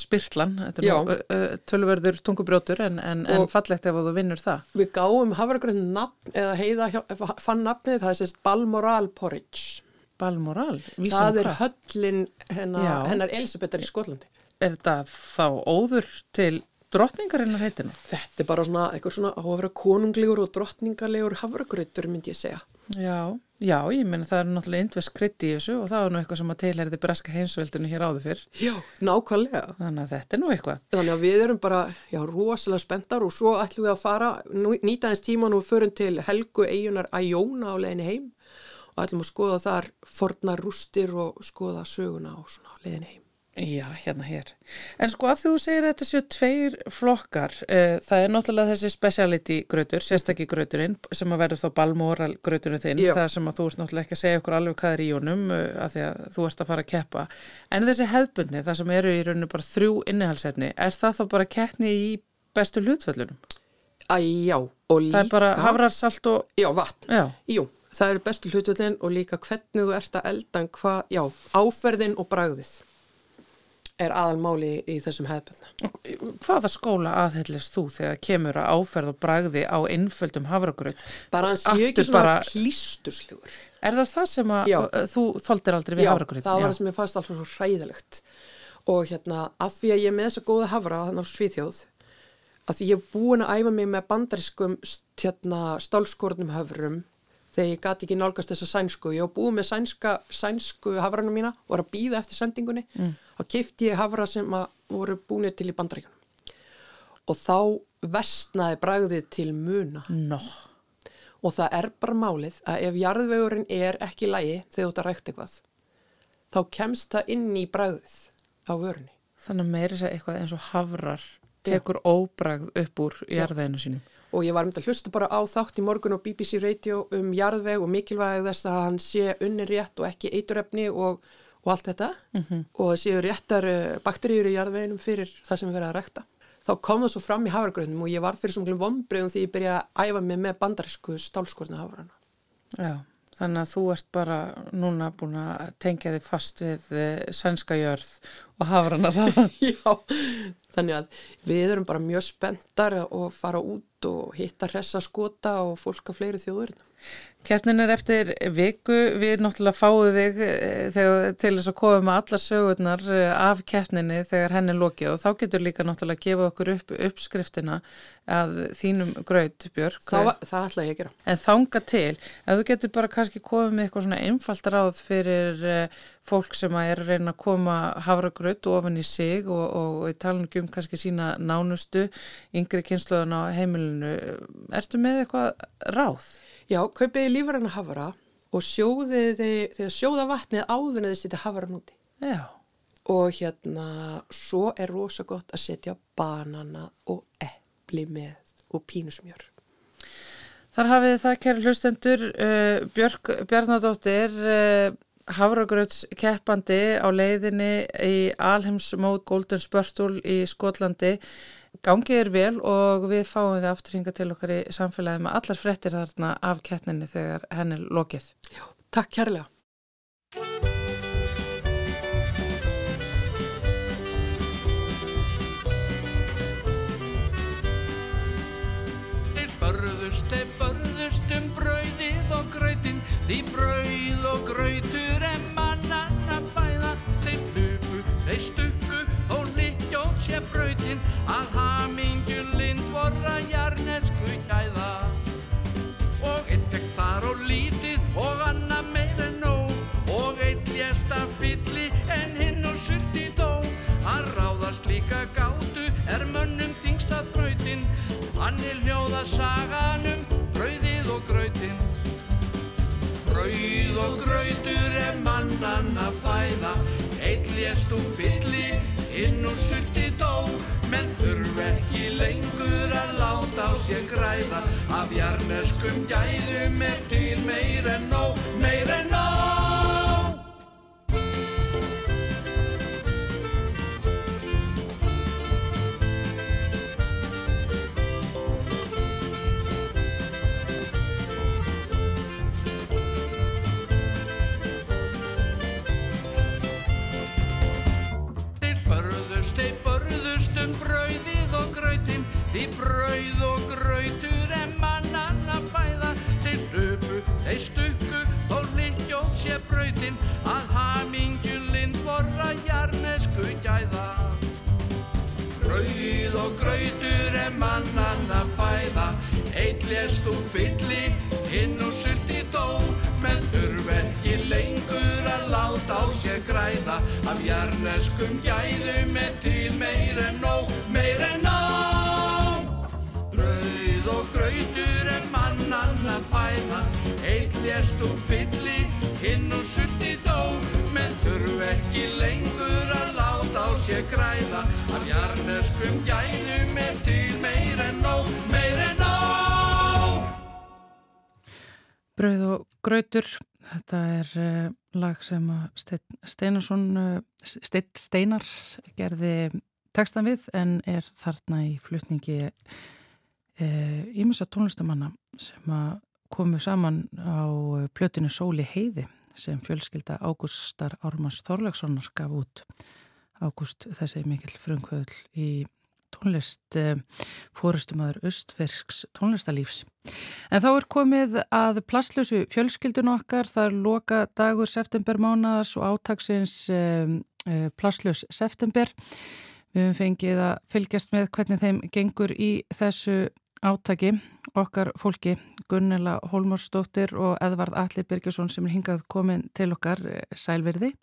er uh, tölverður tungubrjótur en, en, en fallegt ef þú vinnur það. Við gáum hafragröðnum nafn eða heiða hjá- fann nafnið, það er sérst Balmoral Porridge. Balmoral, vísum Það er hvað? höllin hennar, hennar Elisabetar í Skotlandi. Er þetta þá óður til drottningarinnar heitinu? Þetta er bara svona, eitthvað svona á að vera konunglegur og drottningalegur hafragrautur myndi ég segja. Já, já, ég meina það er náttúrulega indvest krydd í þessu og það er nú eitthvað sem að tilherði breska heimsveldinu hér áður fyrr. Já, nákvæmlega. Þannig að þetta er nú eitthvað. Þannig að við erum bara, já, rosalega spenntar og svo ætlum við að fara, nú- nýta eins tíman og förum til Helgu eigunar Æjóna á leiðinni heim og ætlum að skoða þar fornar rústir og skoða söguna á leiðinni heim. Já, hérna hér. En sko af því þú segir að þetta séu tveir flokkar, uh, það er náttúrulega þessi speciality grötur, sérstakki gröturinn sem að verður þá balmoral gröturinn þinn, Já. það sem að þú ert náttúrulega ekki að segja okkur alveg hvað er í honum uh, af því að þú ert að fara að keppa. En þessi hefðbundni, það sem eru í rauninu bara þrjú innihalsefni, er það þá bara keppni í bestu hlutföllunum? Æ, já, og líka... Það er bara hafrar, salt og... Já, vatn. Já, Jú, það eru bestu hlutullin og líka hvernig þú ert að elda en hvað, já, áferðin og bragðið er aðalmáli í, í þessum hefðbundna. Hvaða skóla aðhellist þú þegar kemur að áferð og bragði á innföldum hafragraut? Bara sé Aftur ekki svona bara- klísturslugur. Er það það sem að Já. þú þoldir aldrei við Já, hafragraut? það var það sem ég fannst alltaf svo hræðilegt. Og hérna, að því að ég er með þessa góða hafra þannig á Svíþjóð, að því ég er búin að æfa mig með bandariskum hérna, stálskornum höfrum þegar ég gati ekki nálgast þessa sænsku. Ég var búin með sænska, sænsku hafranum mína, var að býða eftir sendingunni Mm. og kefti ég hafra sem voru búinir til í bandaríkunum. Og þá vestnaði bragðið til muna. Nó, Og það er bara málið að ef jarðvegurinn er ekki lægi þegar þú ert að rækta eitthvað, þá kemst það inn í bragðið á vörunni. þannig að meiri sér eitthvað eins og hafrar tekur óbragð upp úr jarðveginu sínum. Og ég var myndið að hlusta bara á þátt í morgun á BBC Radio um jarðveg og mikilvæg þess að hann sé unni rétt og ekki eiturefni og, og allt þetta. -hmm. Og séu réttar eh, bakteríur í jarðveginum fyrir það sem við verðum að rækta. Þá kom það svo fram í hafragröðnum og ég var fyrir svona vombriðum því ég byrjaði að æfa mig með bandarísku stálskorna hafrana. Já, þannig að þú ert bara núna búin að tengja þig fast við uh, sænska jörð og hafrana það. Já, þannig að við erum bara mjög spenntar að fara út og hitta hressa skota og fólk af fleiri þjóður. Keppnin er eftir viku, við náttúrulega fáum þig eh, þegar, til þess að koma með alla sögurnar eh, af keppninni þegar henni er lokið og þá getur líka náttúrulega að gefa okkur upp uppskriftina að þínum graut, Björk. Það, það ætla ég að gera. En þanga til, að þú getur bara kannski komið með eitthvað svona einfalt ráð fyrir uh, fólk sem að er að reyna að koma hafragraut ofan í sig og, og í talinu um kannski sína nánustu yngri kynsluðan á heimilinu. Ertu með eitthvað ráð? Já, kaupið lífræna hafara og sjóðið þið, þegar sjóða vatnið en þið setja hafaran úti. Já. Og hérna, svo er rosa gott að setja banana og epli með og pínusmjör. Þar hafið þið það, kæri hlustendur, uh, Björk Bjarnadóttir, uh, Hafragrauts keppandi á leiðinni í Alheimsmót Golden Spörtul í Skotlandi. Gangið er vel og við fáum þið aftur hinga til okkar í samfélagi með allar frettir þarna af keppninni þegar henni er lokið. Já, takk kærlega. Þeir börðust, þeir börðust um brauðið og grautin Því brauð Þannig hljóða saganum brauðið og gröytin Brauð og gröytur er mannanna fæða. Eitt lést úr fylli inn úr sulti dó. Menn þurf ekki lengur að láta á sér græða. Af jarneskum gæðum er til meir en nóg, meir en nóg Því brauð og gröytur er mannanna fæða. Þeir hlupu, þeir stukku, þó líkjóð sé brautin. Að hamingjulinn vorra jarnesku gæða. Brauð og gröytur er mannanna fæða. Eitt lést úr fylli, hinn úr sulti dó. Menn þurf ekki lengur að láta á sér græða. Af jarneskum gæðum er til meir en nóg, meir en nóg fæða. Eitt lést úr fylli, hinn úr sulti dó. Menn þurf ekki lengur að láta á sér græða. Af jarneskum gæðum er til meir en nóg, meir en nóg. Brauð og grautur, þetta er uh, lag sem Steinn Steinarsson, uh, Steinn Steinar gerði textan við en er þarna í flutningi ímessa uh, tónlistamanna sem að komu saman á plötinu Sóli heiði sem fjölskylda Ágústar Ármanns Þorlekssonar gaf út. Ágúst þessi mikill frumkvöðl í tónlist eh, fórustumadur Östfersks tónlistalífs. En þá er komið að plasslösu fjölskyldun okkar, það er loka dagur september mánadas og átagsins eh, eh, plasslös september. Við höfum fengið að fylgjast með hvernig þeim gengur í þessu átaki okkar fólki Gunnela Holmarsdóttir og Edvard Alli Birgesson sem er hingað komin til okkar sælverði.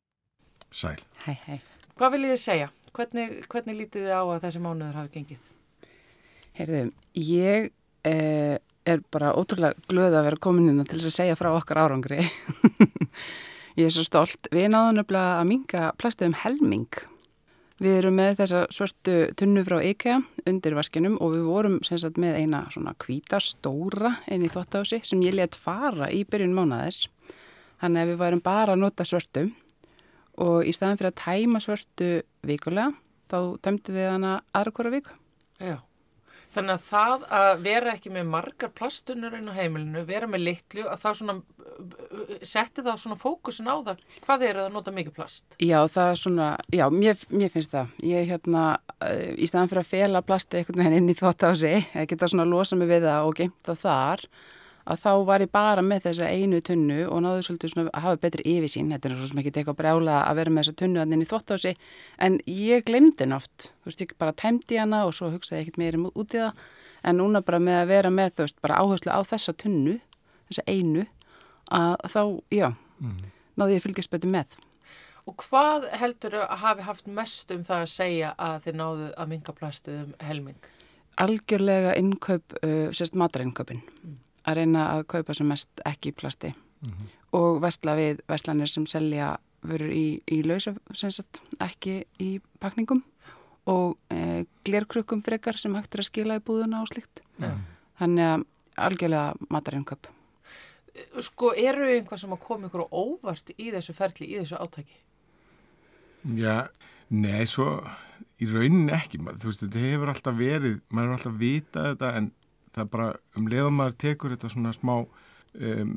Sæl. Hæ, hæ. Hvað viljið þið segja? Hvernig, hvernig lítið þið á að þessi mánuður hafi gengið? Heyrðu, ég eh, er bara ótrúlega glöð að vera komin inn til þess að segja frá okkar árangri. ég er svo stolt. Við náðum nefnilega að minga plastið um helming. Við erum með þessa svörtu tunnu frá IKEA undir vaskinum og við vorum sagt, með eina svona kvíta stóra inn í þóttási sem ég let fara í byrjun mánaðis. Þannig að við værum bara að nota svörtu og í staðan fyrir að tæma svörtu vikulega þá dæmdu við hana aðra hvora viku. Já, þannig að það að vera ekki með margar plastunur inn á heimilinu, vera með litlu, að það svona, setti það svona fókusin á það, hvað er að nota mikið plast? Já, það er svona, já, mér, mér finnst það. Ég, hérna, í staðan fyrir að fela plasti einhvern veginn inn í þótt á sig, ég geta svona losa mig við það og geimt það þar, að þá var ég bara með þessa einu tunnu og náðu svolítið svona að hafa betri yfirsýn, þetta er svo sem ekki eitthvað brjála að vera með þessa tunnu að inn í þóttási, en ég glemdi henn oft, þú veist, ég bara tæmdi hana og svo hugsaði ekkert meira út í það, en núna bara með að vera með, þú veist, bara áherslu á þessa tunnu, þessa einu, að þá, já, mm. náðu ég fylgjast betur með. Og hvað heldur að hafi haft mest um það að segja að þið náðu að minga plastið um helming? Algjörlega innkaup, uh, sérst. Mm að reyna að kaupa sem mest ekki í plasti mm -hmm. og vestla við vestlanir sem selja verður í, í lausa, sem sagt, ekki í pakningum og e, glerkrukkum frekar sem hægt er að skila í búðuna og slikt. Ja. Þannig að algjörlega matarinköp. Sko, eru einhvað sem að koma ykkur óvart í þessu ferli, í þessu átæki? Já, nei, svo í raunin ekki. Þú veist, þetta hefur alltaf verið, maður hefur alltaf vitað þetta en það er bara um leiðum maður tekur þetta svona smá um,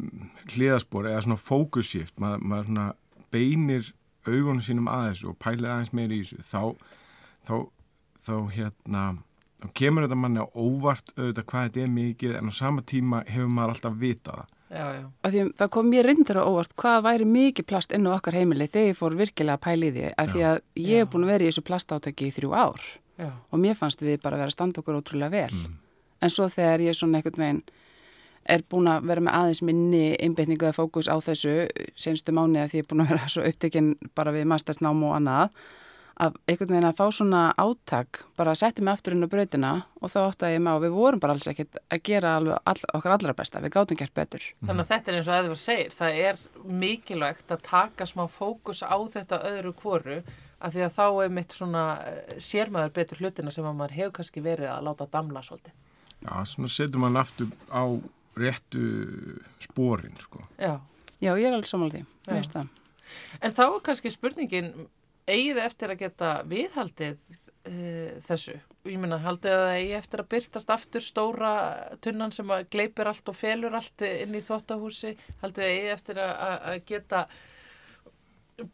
hliðaspor eða svona fókusshift, maður, maður svona beinir augunum sínum að þessu og pælir aðeins meira í þessu, þá, þá, þá hérna, þá kemur þetta manni á óvart auðvitað hvað þetta er mikið en á sama tíma hefur maður alltaf vitað það. Já, já. Því, það kom mér reyndir á óvart hvað væri mikið plast inn á okkar heimili þegar ég fór virkilega að pæli því að já. því að ég hef búin að vera í þessu plastátaki í þrjú ár og mér fannst við bara að vera að standa okkur ótrúlega vel. Mm en svo þegar ég svona einhvern veginn er búin að vera með aðeins minni einbeitningu eða fókus á þessu senstu mánu að því ég er búin að vera svo upptekinn bara við mastersnám og annað að einhvern veginn að fá svona áttak bara að setja mig aftur inn á brautina og þá átti að ég má, við vorum bara alls ekkert að gera all, okkar allra besta, við gátum gert betur. Þannig að þetta er eins og Edvard segir, það er mikilvægt að taka smá fókus á þetta öðru kvoru af því að þá er mitt svona eh, sér maður betur hlutina sem að maður hefur kannski verið að láta damla svolítið. Já, svona setur mann aftur á réttu spórin, sko. Já. Já, ég er alveg samanlega því, ég veist það. En þá er kannski spurningin, eigið eftir að geta viðhaldið uh, þessu? Ég meina, haldið að það eigi eftir að byrtast aftur stóra tunnan sem að gleipir allt og felur allt inn í þvóttahúsi? Haldið að eigi eftir að, að- að geta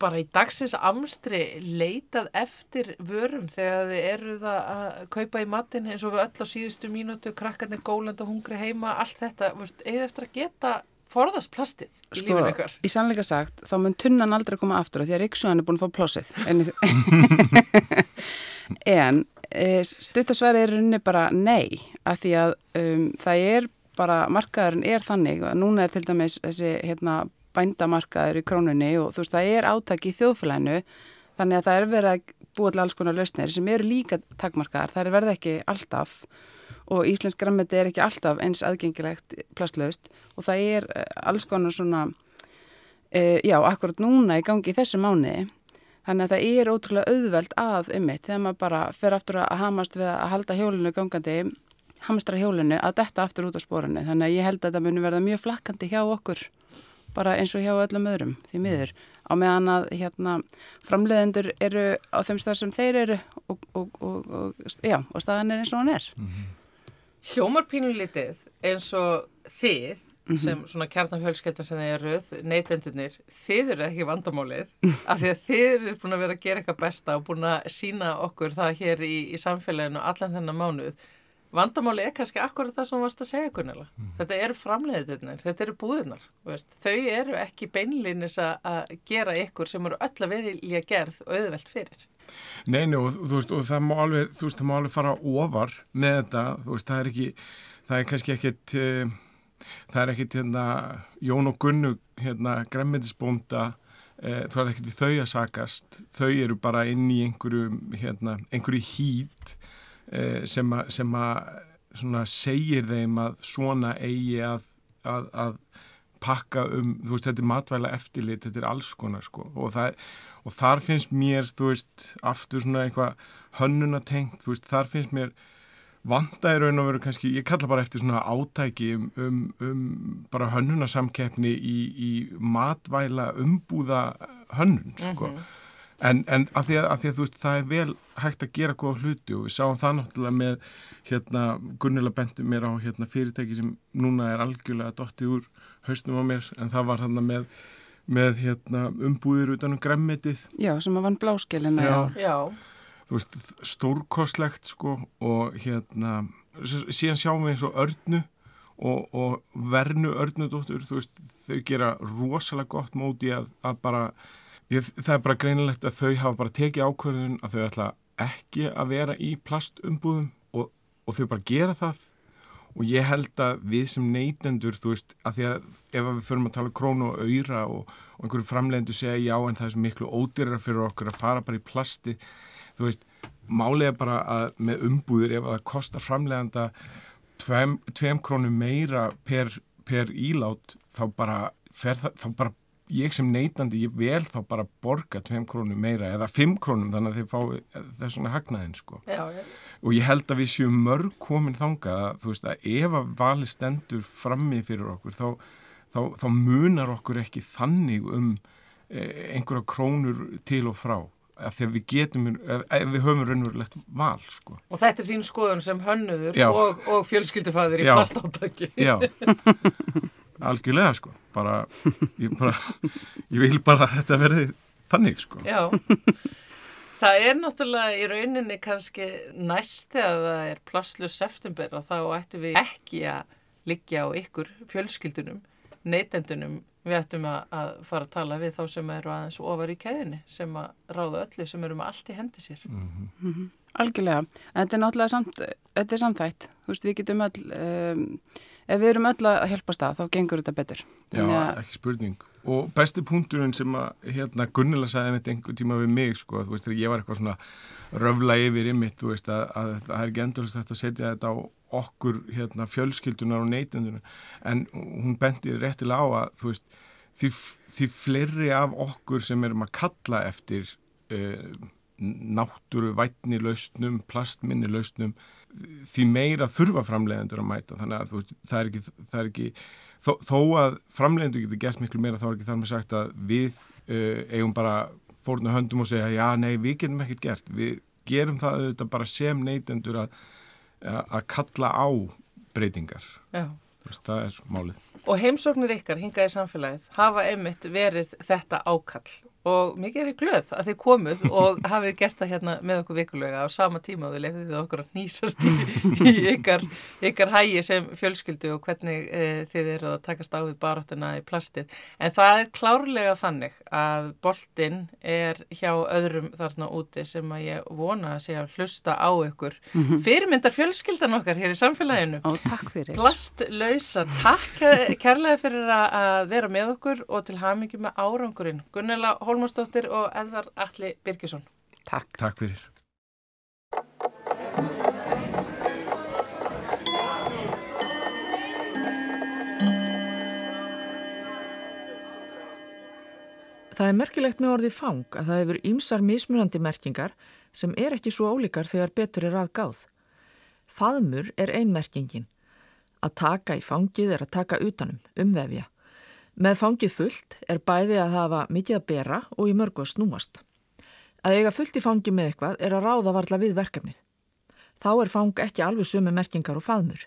bara í dagsins amstri leitað eftir vörum þegar þið eruð að kaupa í matinn eins og við öll á síðustu mínútu, krakkarnir gólandi og hungri heima, allt þetta, þið eftir að geta forðast plastið í Sko, lífinu ykkar? í sannleika sagt, þá mun tunnan aldrei koma aftur af því að Ríksuðan er búin að fá plásið. En, en e, stuttasværi er runni bara nei, af því að um, það er bara, markaðurinn er þannig, að núna er til dæmis þessi hérna, bændamarkaður í krónunni og þú veist, það er átak í þjóðfélaginu, þannig að það er verið að búa til alls konar lausnir sem eru líka takmarkaðar, það er verið ekki alltaf og íslensk grammeti er ekki alltaf eins aðgengilegt plastlaust og það er eh, alls konar svona, e, já, akkurat núna í gangi í þessu mánuði. Þannig að það er ótrúlega auðveld að ymmit þegar maður bara fer aftur að hamast við að halda hjólinu gangandi, hamstra hjólinu, að detta aftur út á spórinu. Þannig að ég held að þetta muni verða mjög flakkandi hjá okkur, bara eins og hjá öllum öðrum, því miður. Á meðan að hérna, framleiðendur eru á þeim stað sem þeir eru og, og, og, og, já, og staðan er eins og hann er. Hljómar pínulítið eins og þið sem svona kjarnafjölskeldan sem þið eruð, neytendunir, þið eru ekki vandamálið af því að þið eru búin að vera að gera eitthvað besta og búin að sína okkur það hér í, í samfélaginu allan þennan mánuð. Vandamálið er kannski akkurat það sem varst að segja Gunnela. Þetta eru framleiðunir, þetta eru búðunar. Veist. Þau eru ekki beinlýnis að gera ykkur sem eru öll að verið gerð og auðvelt fyrir. Nei, nei, og, veist, og það má alveg, veist, það má alveg fara ofar með þetta, það er ekki, það er kannski ekkit, uh, það er ekkit, hérna, Jón og Gunnu, hérna, gremmendisbónda, uh, það er ekkit við þau að sakast, þau eru bara inn í einhverju, hérna, einhverju hýt uh, sem að, sem að, segir þeim að svona eigi að, að, að pakka um, þú veist, þetta er matvæla eftirlit, þetta er alls konar, sko, og það og þar finnst mér, þú veist, aftur svona eitthvað hönnunatengt, þú veist, þar finnst mér vanda í raun og veru kannski, ég kalla bara eftir svona átæki um, um, um bara hönnunasamkeppni í, í matvæla umbúða hönnun, sko. En, en að, því að, að því að þú veist, það er vel hægt að gera góða hluti og við sáum það náttúrulega með, hérna, Gunnila bendi mér á hérna, fyrirtæki sem núna er algjörlega dottið úr hausnum á mér, en það var hérna með með hérna, umbúðir utan um gremmitið Já, sem að vann bláskelina. Já. Já. þú veist, stórkostlegt sko og hérna síðan sjáum við eins og örnu og, og vernu örnudóttur þú veist, þau gera rosalega gott móti að, að bara ég, það er bara greinilegt að þau hafa bara tekið ákvörðun að þau ætla ekki að vera í plastumbúðum og, og þau bara gera það. Og ég held að við sem neytendur, þú veist, að því að ef við förum að tala krónu og auðra og, og einhverju framlegendu segja já en það er svo miklu ódýrar fyrir okkur að fara bara í plasti, þú veist, er bara að með umbúðir ef það kostar framlegenda tveim, tveim krónu meira per, per ílát þá bara, það, þá bara ég sem neytandi, ég vel þá bara borga tveim krónu meira eða fimm krónum þannig að þið fá þess svona hagnaðin sko Já, já. og ég held að við séum mörg komin þangað að þú veist að ef að vali stendur frammi fyrir okkur þá, þá, þá munar okkur ekki þannig um eh, einhverja krónur til og frá af því að við getum, ef við höfum raunverulegt val sko. Og þetta er þín skoðun sem hönnuður og, og fjölskyldufæður í Já. plastátaki. Já, algjörlega sko bara, ég bara ég vil bara að þetta verði þannig sko. Já. Það er náttúrulega í rauninni kannski næst þegar það er plasslus september og þá ættum við ekki að liggja á ykkur fjölskyldunum, neytendunum, við ættum að, að fara að tala við þá sem eru aðeins ofar í keðinni sem að ráða öllu sem eru með allt í hendi sér. Algjörlega, en þetta er náttúrulega samt, þetta er samþætt, þú veist, við getum öll, um, ef við erum öll að hjálpast að, þá gengur þetta betur. Já, að- ekki spurning og besti punkturinn sem að hérna Gunnila sagði mitt einhver tíma við mig sko, þú veist, ég var eitthvað svona röfla yfir í mitt, þú veist, að, að það er ekki endurist að setja þetta á okkur hérna fjölskyldunar og neytendunum en hún bendir réttilega á að þú veist, því, því fleiri af okkur sem erum að kalla eftir uh, náttúru vætni lausnum, plastminni lausnum því meira þurfa framleiðendur að mæta. Þannig að veist, það er ekki, það er ekki þó, þó að framleiðendur getur gert miklu meira þá er ekki þar með sagt að við uh, eigum bara fórna höndum og segja já nei við getum ekkert gert. Við gerum það auðvitað bara sem neytendur að, að kalla á breytingar. Veist, það er málið. Og heimsóknir ykkar hingað í samfélagið hafa einmitt verið þetta ákall og mikið er ég glöð að þið komuð og hafið gert það hérna með okkur vikulega á sama tíma og þið lefðið okkur að nýsast í, í ykkar, ykkar hægi sem fjölskyldu og hvernig e, þið eru að takast á við baráttuna í plastið. En það er klárlega þannig að boltinn er hjá öðrum þarna úti sem að ég vona að sé að hlusta á ykkur. Mm -hmm. Fyrirmyndar fjölskyldan okkar hér í samfélaginu. Ó, takk fyrir. Plastlausa. Takk kærlega fyrir að vera með okkur og til hamingi með árangurinn. Gunnela Hólmarsdóttir og Edvar Alli Birkesson. Takk. Takk fyrir. Það er merkilegt með orðið fang að það hefur ýmsar mismunandi merkingar sem er ekki svo ólíkar þegar betur er að gáð. Faðmur er einmerkingin. Að taka í fangið er að taka utanum, umvefja. Með fangið fullt er bæði að hafa mikið að bera og í mörgu að snúast. Að eiga fullt í fangi með eitthvað er að ráða varla við verkefnið. Þá er fang ekki alveg sömu merkingar og faðmur.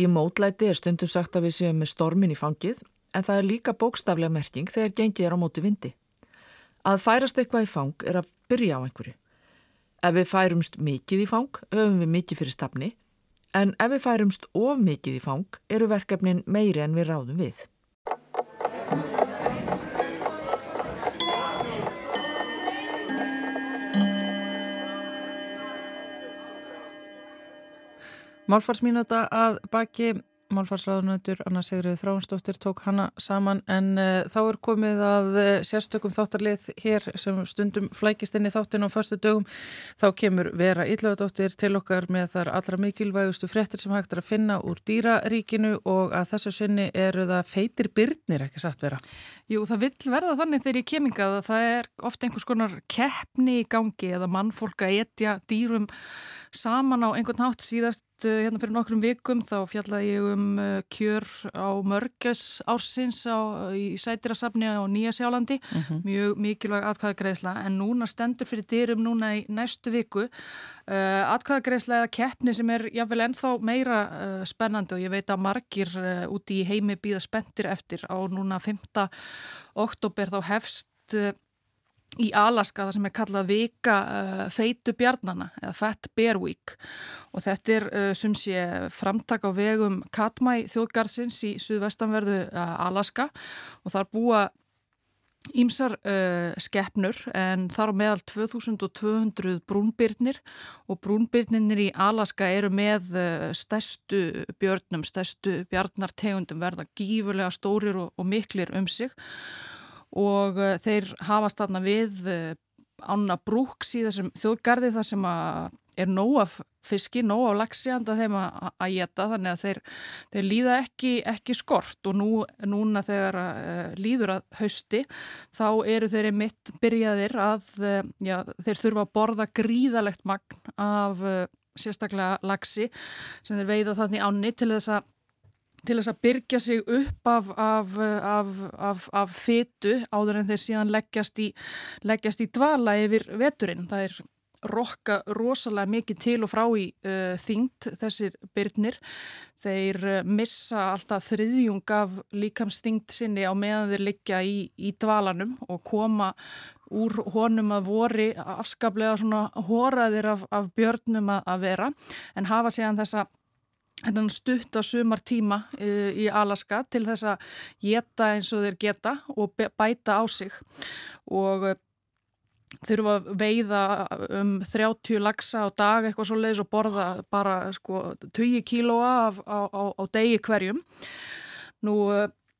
Í mótlæti er stundum sagt að við séum með stormin í fangið en það er líka bókstaflega merking þegar gengið er á móti vindi. Að færast eitthvað í fang er að byrja á einhverju. Ef við færumst mikið í fang, höfum við mikið fyrir stafni, en ef við færumst of mikið í fang eru verkefnin meiri en við ráðum við. Málfarsmínúta að baki Málfarsraðunöður Anna Sigriði Þráinsdóttir tók hana saman en uh, þá er komið að uh, sérstökum þáttarlið hér sem stundum flækist inn í þáttin á förstu dögum. Þá kemur Vera Íllaudóttir til okkar með þar allra mikilvægustu frettir sem hægt er að finna úr dýraríkinu og að þessu sinni eru það feitir byrnir ekki satt vera. Jú, það vill verða þannig þegar ég kemingað að það er ofta einhvers konar keppni í gangi eða mannfólk að etja dýrum saman á einhvern hátt síðast eh, hérna fyrir nokkrum vikum þá fjallaði ég um eh, kjör á mörgess ársins á, í sætirasafni á Nýja Sjálandi uh mhm. -huh. mjög mikilvæg atkvæðagreisla en núna stendur fyrir dyrum núna í næstu viku uh, atkvæðagreisla eða keppni sem er jáfnvel ennþá meira uh, spennandi og ég veit að margir úti í heimi býða spenntir eftir á núna 5. oktober þá hefst í Alaska það sem er kallað vika uh, feitu bjarnana eða Fat Bear Week. Og þetta er uh, sem sé framtak á vegum Katmai þjóðgarsins í suðvestanverðu uh, Alaska. Og þar búa Ímsar uh, skeppnur en þar á meðal 2200 brúnbyrnir og brúnbyrnir í Alaska eru með uh, stærstu björnum, stærstu bjarnartegundum verða gífurlega stórir og, og miklir um sig og uh, þeir hafa stanna við uh, ána brúks í þessum þjóðgarði þar sem er nóg af fiski, nóg af laxi handa þeim að geta þannig að þeir, þeir líða ekki, ekki skort. Og nú, núna þegar uh, líður að hausti þá eru þeir mitt byrjaðir að já, þeir þurfa að borða gríðalegt magn af sérstaklega laxi sem þeir veiða þannig áni til þess að til þess að byrja sig upp af, af, af, af fytu áður en þeir síðan leggjast í, leggjast í dvala yfir veturinn. Það er rokka rosalega mikið til og frá í uh, þyngd þessir byrnir. Þeir uh, missa alltaf þriðjung af líkamsþyngd sinni á meðan þeir liggja í, í dvalanum og koma úr honum að vori afskaplega svona hóraðir af björnum að vera en hafa séðan þessa hennan stutt á sumar tíma uh, í Alaska til þess að geta eins og þeir geta og bæta á sig og uh, þurfa að veiða um 30 lagsa á dag eitthvað svo leiðis og borða bara sko 20 kílóa á, á, á degi hverjum. Nú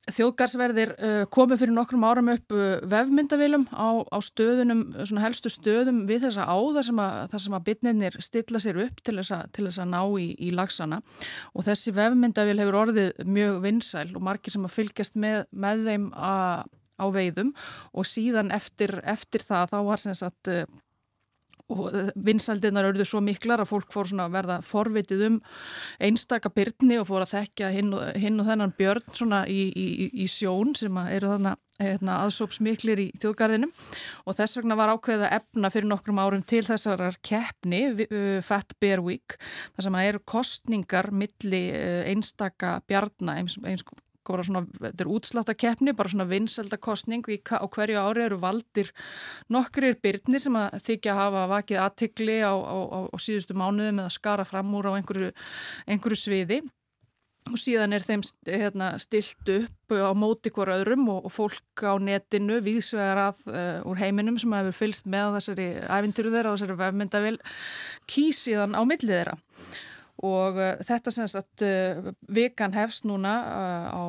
þjóðgarsverðir uh, komið fyrir nokkrum árum upp uh, vefmyndavilum á, á stöðunum, svona helstu stöðum við þessa á þar sem að, þar sem að bitninir stilla sér upp til þess að, til þess að ná í, í lagsana og þessi vefmyndavil hefur orðið mjög vinsæl og margir sem að fylgjast með, með þeim að, á veiðum. Og síðan eftir, eftir það þá var sem sagt uh, og eh, vinsaldinnar auðvitað svo miklar að fólk fór að verða forvitið um einstaka byrni og fór að þekka hinn og, hinn og þennan björn í, í, í sjón sem eru þannig hérna, aðsópsmiklir í þjóðgarðinum. Og þess vegna var ákveða efna fyrir nokkrum árum til þessar keppni Fat Bear Week þar sem að eru kostningar milli einstaka bjarna eins, eins bara svona, þetta er útsláttakeppni, bara svona vinseldakostning á hverju ári eru valdir nokkrir byrnir sem að þykja að hafa vakið aðtikli á, á, á, á síðustu mánuðu með að skara fram úr á einhverju, einhverju sviði. Og síðan er þeim hérna, stilt upp á móti hver öðrum og, og fólk á netinu viðsvegar að uh, úr heiminum sem hefur fylst með þessari æfintyru þeirra og þessari vefmyndavel kýsiðan á millið þeirra og uh, þetta sem sagt uh, vikan hefst núna uh, á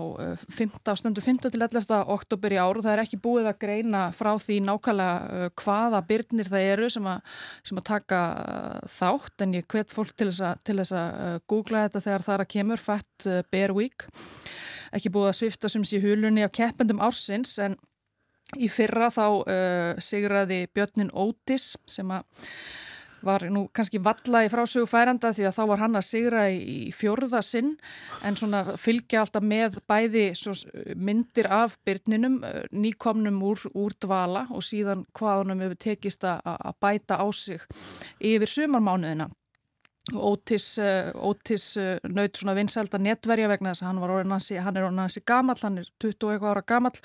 15, stundur 15 til 11. oktober í ár og það er ekki búið að greina frá því nákvæmlega hvaða byrnir það eru sem að, sem að taka þátt en ég hvet fólk til þess að, googla þetta þegar það er að kemur Fat Bear Week ekki búið að svifta sem sé hulunni af keppendum ársins en í fyrra þá sigraði Björnin Ótis sem að var nú kannski valla í frásögu færanda því að þá var hann að sigra í fjörða sinn en svona fylgja alltaf með bæði myndir af byrninum, eh, nýkomnum úr, úr dvala og síðan hvaðunum hefur tekist að bæta á sig yfir sumarmánuðina. Ótis, eh, Ótis eh, naut svona vinselda netverja vegna þess að hann, hann er orðin hansi gamall, hann er 20 eitthvað ára gamall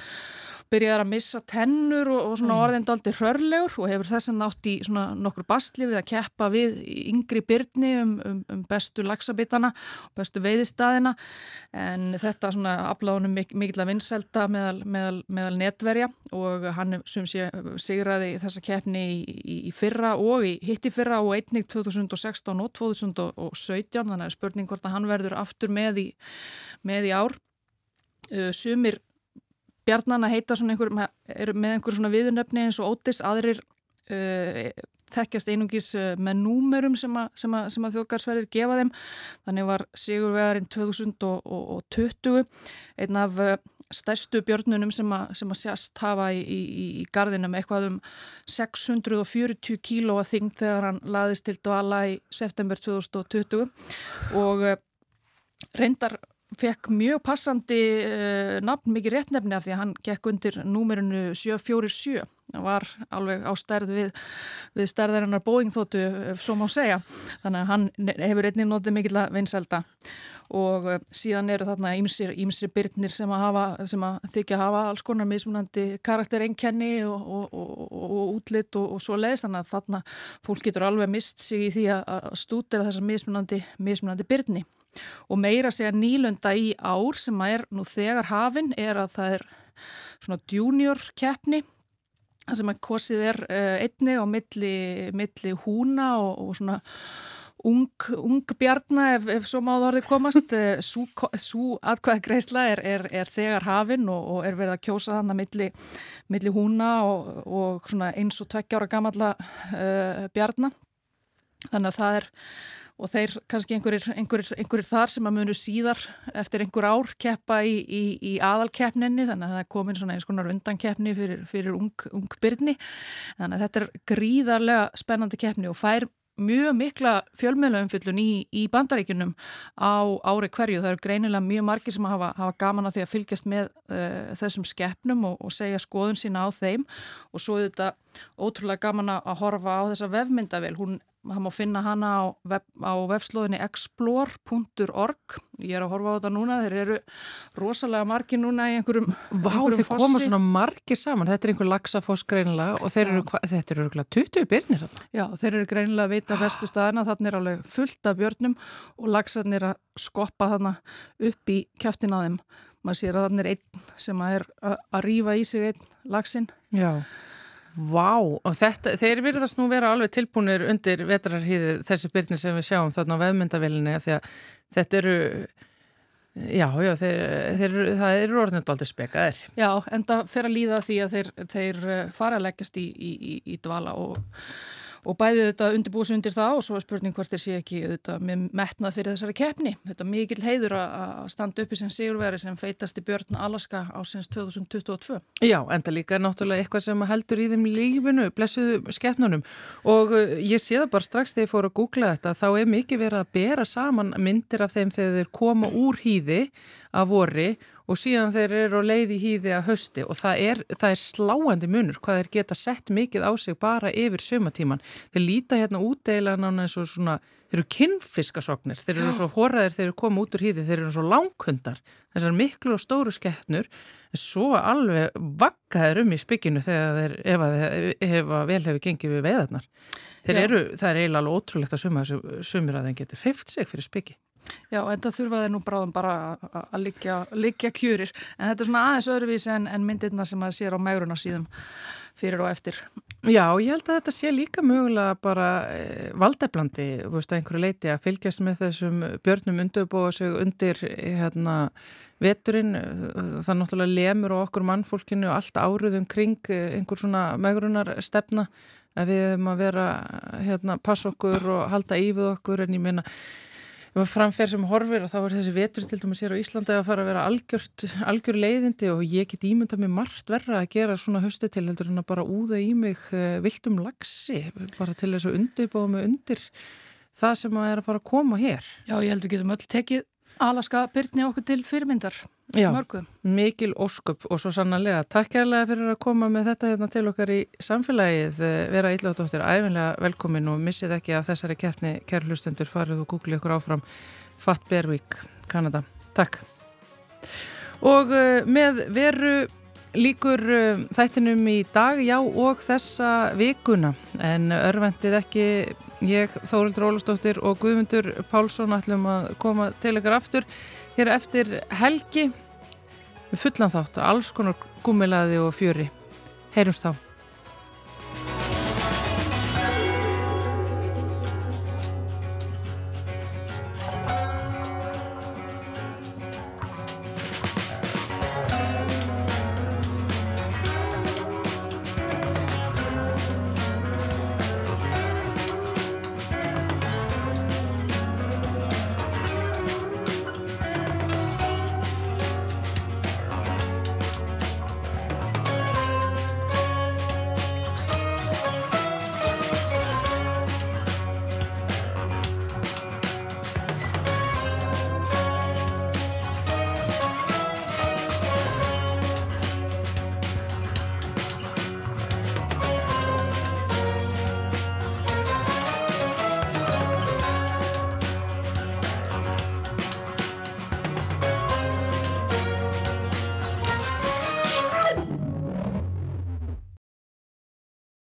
byrjaði að missa tennur og, og svona mm. orðin daldi hrörlegur og hefur þess að nátt í svona nokkur bastli við að keppa við yngri byrni um, um, um bestu lagsabitana og bestu veiðistæðina en þetta svona afláðunum mik mikil að vinselda meðal, meðal, meðal netverja og hann sem sé sigraði þessa keppni í, í, í fyrra og í hitti fyrra og einnig 2016 og 2017 þannig að spurning hvort að hann verður aftur með í, með í ár. Uh, sumir Bjarnan að heita svona einhver, með einhver svona viðurnefni eins og ótis, aðrir uh, þekkjast einungis uh, með númerum sem að, að, að þjóðgarsverðir gefa þeim. Þannig var Sigurvegarinn 2020 einn af uh, stærstu björnunum sem að, sem að sérst hafa í, í, í gardinum eitthvað um 640 kílóa þing þegar hann laðist til dvala í september 2020 og uh, reyndar fekk mjög passandi uh, nafn, mikið réttnefni af því að hann gekk undir númerinu 747 það var alveg á stærð við, við stærðarinnar bóingþóttu svo má segja, þannig að hann hefur einnig notið mikill að vinselda og uh, síðan eru þarna ímsir, ímsir byrnir sem að, hafa, sem að þykja að hafa alls konar mismunandi karakterengkenni og, og, og, og útlitt og svo leiðist, þannig að þarna fólk getur alveg mist sig í því að stúdera þessar mismunandi, mismunandi byrni og meira segja nýlunda í ár sem að er nú þegar hafinn er að það er svona junior keppni sem að kosið er uh, einni á milli, milli húna og, og svona ung, ung bjarna ef, ef svo máðu orðið komast. Svo atkvæða greisla er, er, er þegar hafinn og, og er verið að kjósa þannig milli, milli húna og, og svona eins og tveggjára gamalla uh, bjarna. Þannig að það er og þeir kannski einhverjir, einhverjir, einhverjir þar sem að munu síðar eftir einhver ár keppa í, í, í aðalkeppninni þannig að það er komin svona eins konar undankeppni fyrir, fyrir ung, ung byrni þannig að þetta er gríðarlega spennandi keppni og fær mjög mikla fjölmiðlaumfyllun í, í bandaríkunum á ári hverju. Það eru greinilega mjög margi sem hafa, hafa gaman að því að fylgjast með uh, þessum skeppnum og, og segja skoðun sína á þeim og svo er þetta ótrúlega gaman að horfa á þessa vefmyndavel. Hún það má finna hana á, vef, á vefslóðinni explore.org ég er að horfa á þetta núna, þeir eru rosalega margi núna í einhverjum Vá, einhverjum þeir fossi. koma svona margi saman. Þetta er einhver lagsafoss greinilega og þeir eru, þetta eru 20 byrnir þarna. Já, þeir eru greinilega að vita vestu staðina, þannig er alveg fullt af björnum og lagsarnir að skoppa þarna upp í kæftin á þeim. Maður sér að þannig er einn sem að er að rýfa í sig einn lagsin Já Vá, og þetta, þeir virðast nú vera alveg tilbúinir undir vetrarhýði þessi byrnir sem við sjáum þarna á veðmyndavilinni því að þetta eru Já, já, þeir, þeir, það eru orðinlega aldrei spekaðir. Já, en það fer að líða því að þeir, þeir eh, fara að leggjast í, í, í, í dvala og og bæði þetta undirbúið sem undir það og svo er spurning hvort þeir sé ekki þetta, með metnað fyrir þessari keppni. Þetta er mikil heiður að standa uppi sem sigurveri sem feitast í björn Alaska á sinns 2022. Já, enda líka er náttúrulega eitthvað sem heldur í þeim lífinu, blessuðu skeppnunum og uh, ég sé það bara strax þegar ég fór að googla þetta, þá er mikið verið að bera saman myndir af þeim þegar þeir koma úr hýði af vorri og síðan þeir eru á leið í hýði að hösti og það er, það er sláandi munur hvað þeir geta sett mikið á sig bara yfir sömatíman. Þeir líta hérna útdeila nána eins og svona, þeir eru kinnfiskasoknir, þeir eru svo horraðir þeir eru komið út úr hýði, þeir eru svo langhundar, þessar miklu og stóru skeppnur, en svo alveg vakkaður um í spikinu þegar þeir, ef að, ef að vel hefur gengið við veiðarnar. Þeir eru, það er eiginlega alveg ótrúlegt að suma þessu sumir að þeim getur hreift sig fyrir spiki. Já, en það þurfaði nú bráðum bara að liggja kjurir. En þetta er svona aðeins öðruvísi en, en myndirna sem að sér á megruna síðum fyrir og eftir. Já, ég held að þetta sé líka mögulega bara e, valdeflandi, þú veist, að einhverju leiti að fylgjast með þessum björnum undurbúa sig undir hérna veturinn, það náttúrulega lemur og okkur mannfólkinu og allt áruðum kring einhver svona megrunar stefna að við hefum að vera hérna, passa okkur og halda í við okkur en ég meina framferð sem horfir og þá er þessi vetur til dæmis hér á Íslandi að fara að vera algjört, algjör leiðindi og ég get ímynda með margt verra að gera svona höstu til heldur en að bara úða í mig uh, viltum lagsi bara til þess að undirbáða mig undir það sem að er að fara að koma hér. Já, ég held að við getum öll tekið Alaska byrni okkur til fyrirmyndar. Já, Mörgum. mikil ósköp og svo sannarlega. Takk kærlega fyrir að koma með þetta hérna til okkar í samfélagið. Eh, vera ílláðdóttir æfinlega velkomin og missið ekki af þessari keppni kærlustendur farið og googlið okkur áfram Fatt Bervík, Kanada. Takk. Og uh, með veru líkur þættinum í dag, já og þessa vikuna en örvendið ekki ég, Þórildur Ólastóttir og Guðmundur Pálsson ætlum að koma til ykkur aftur hér eftir helgi fullan þátt alls konar gúmilaði og fjöri. Heyrums þá.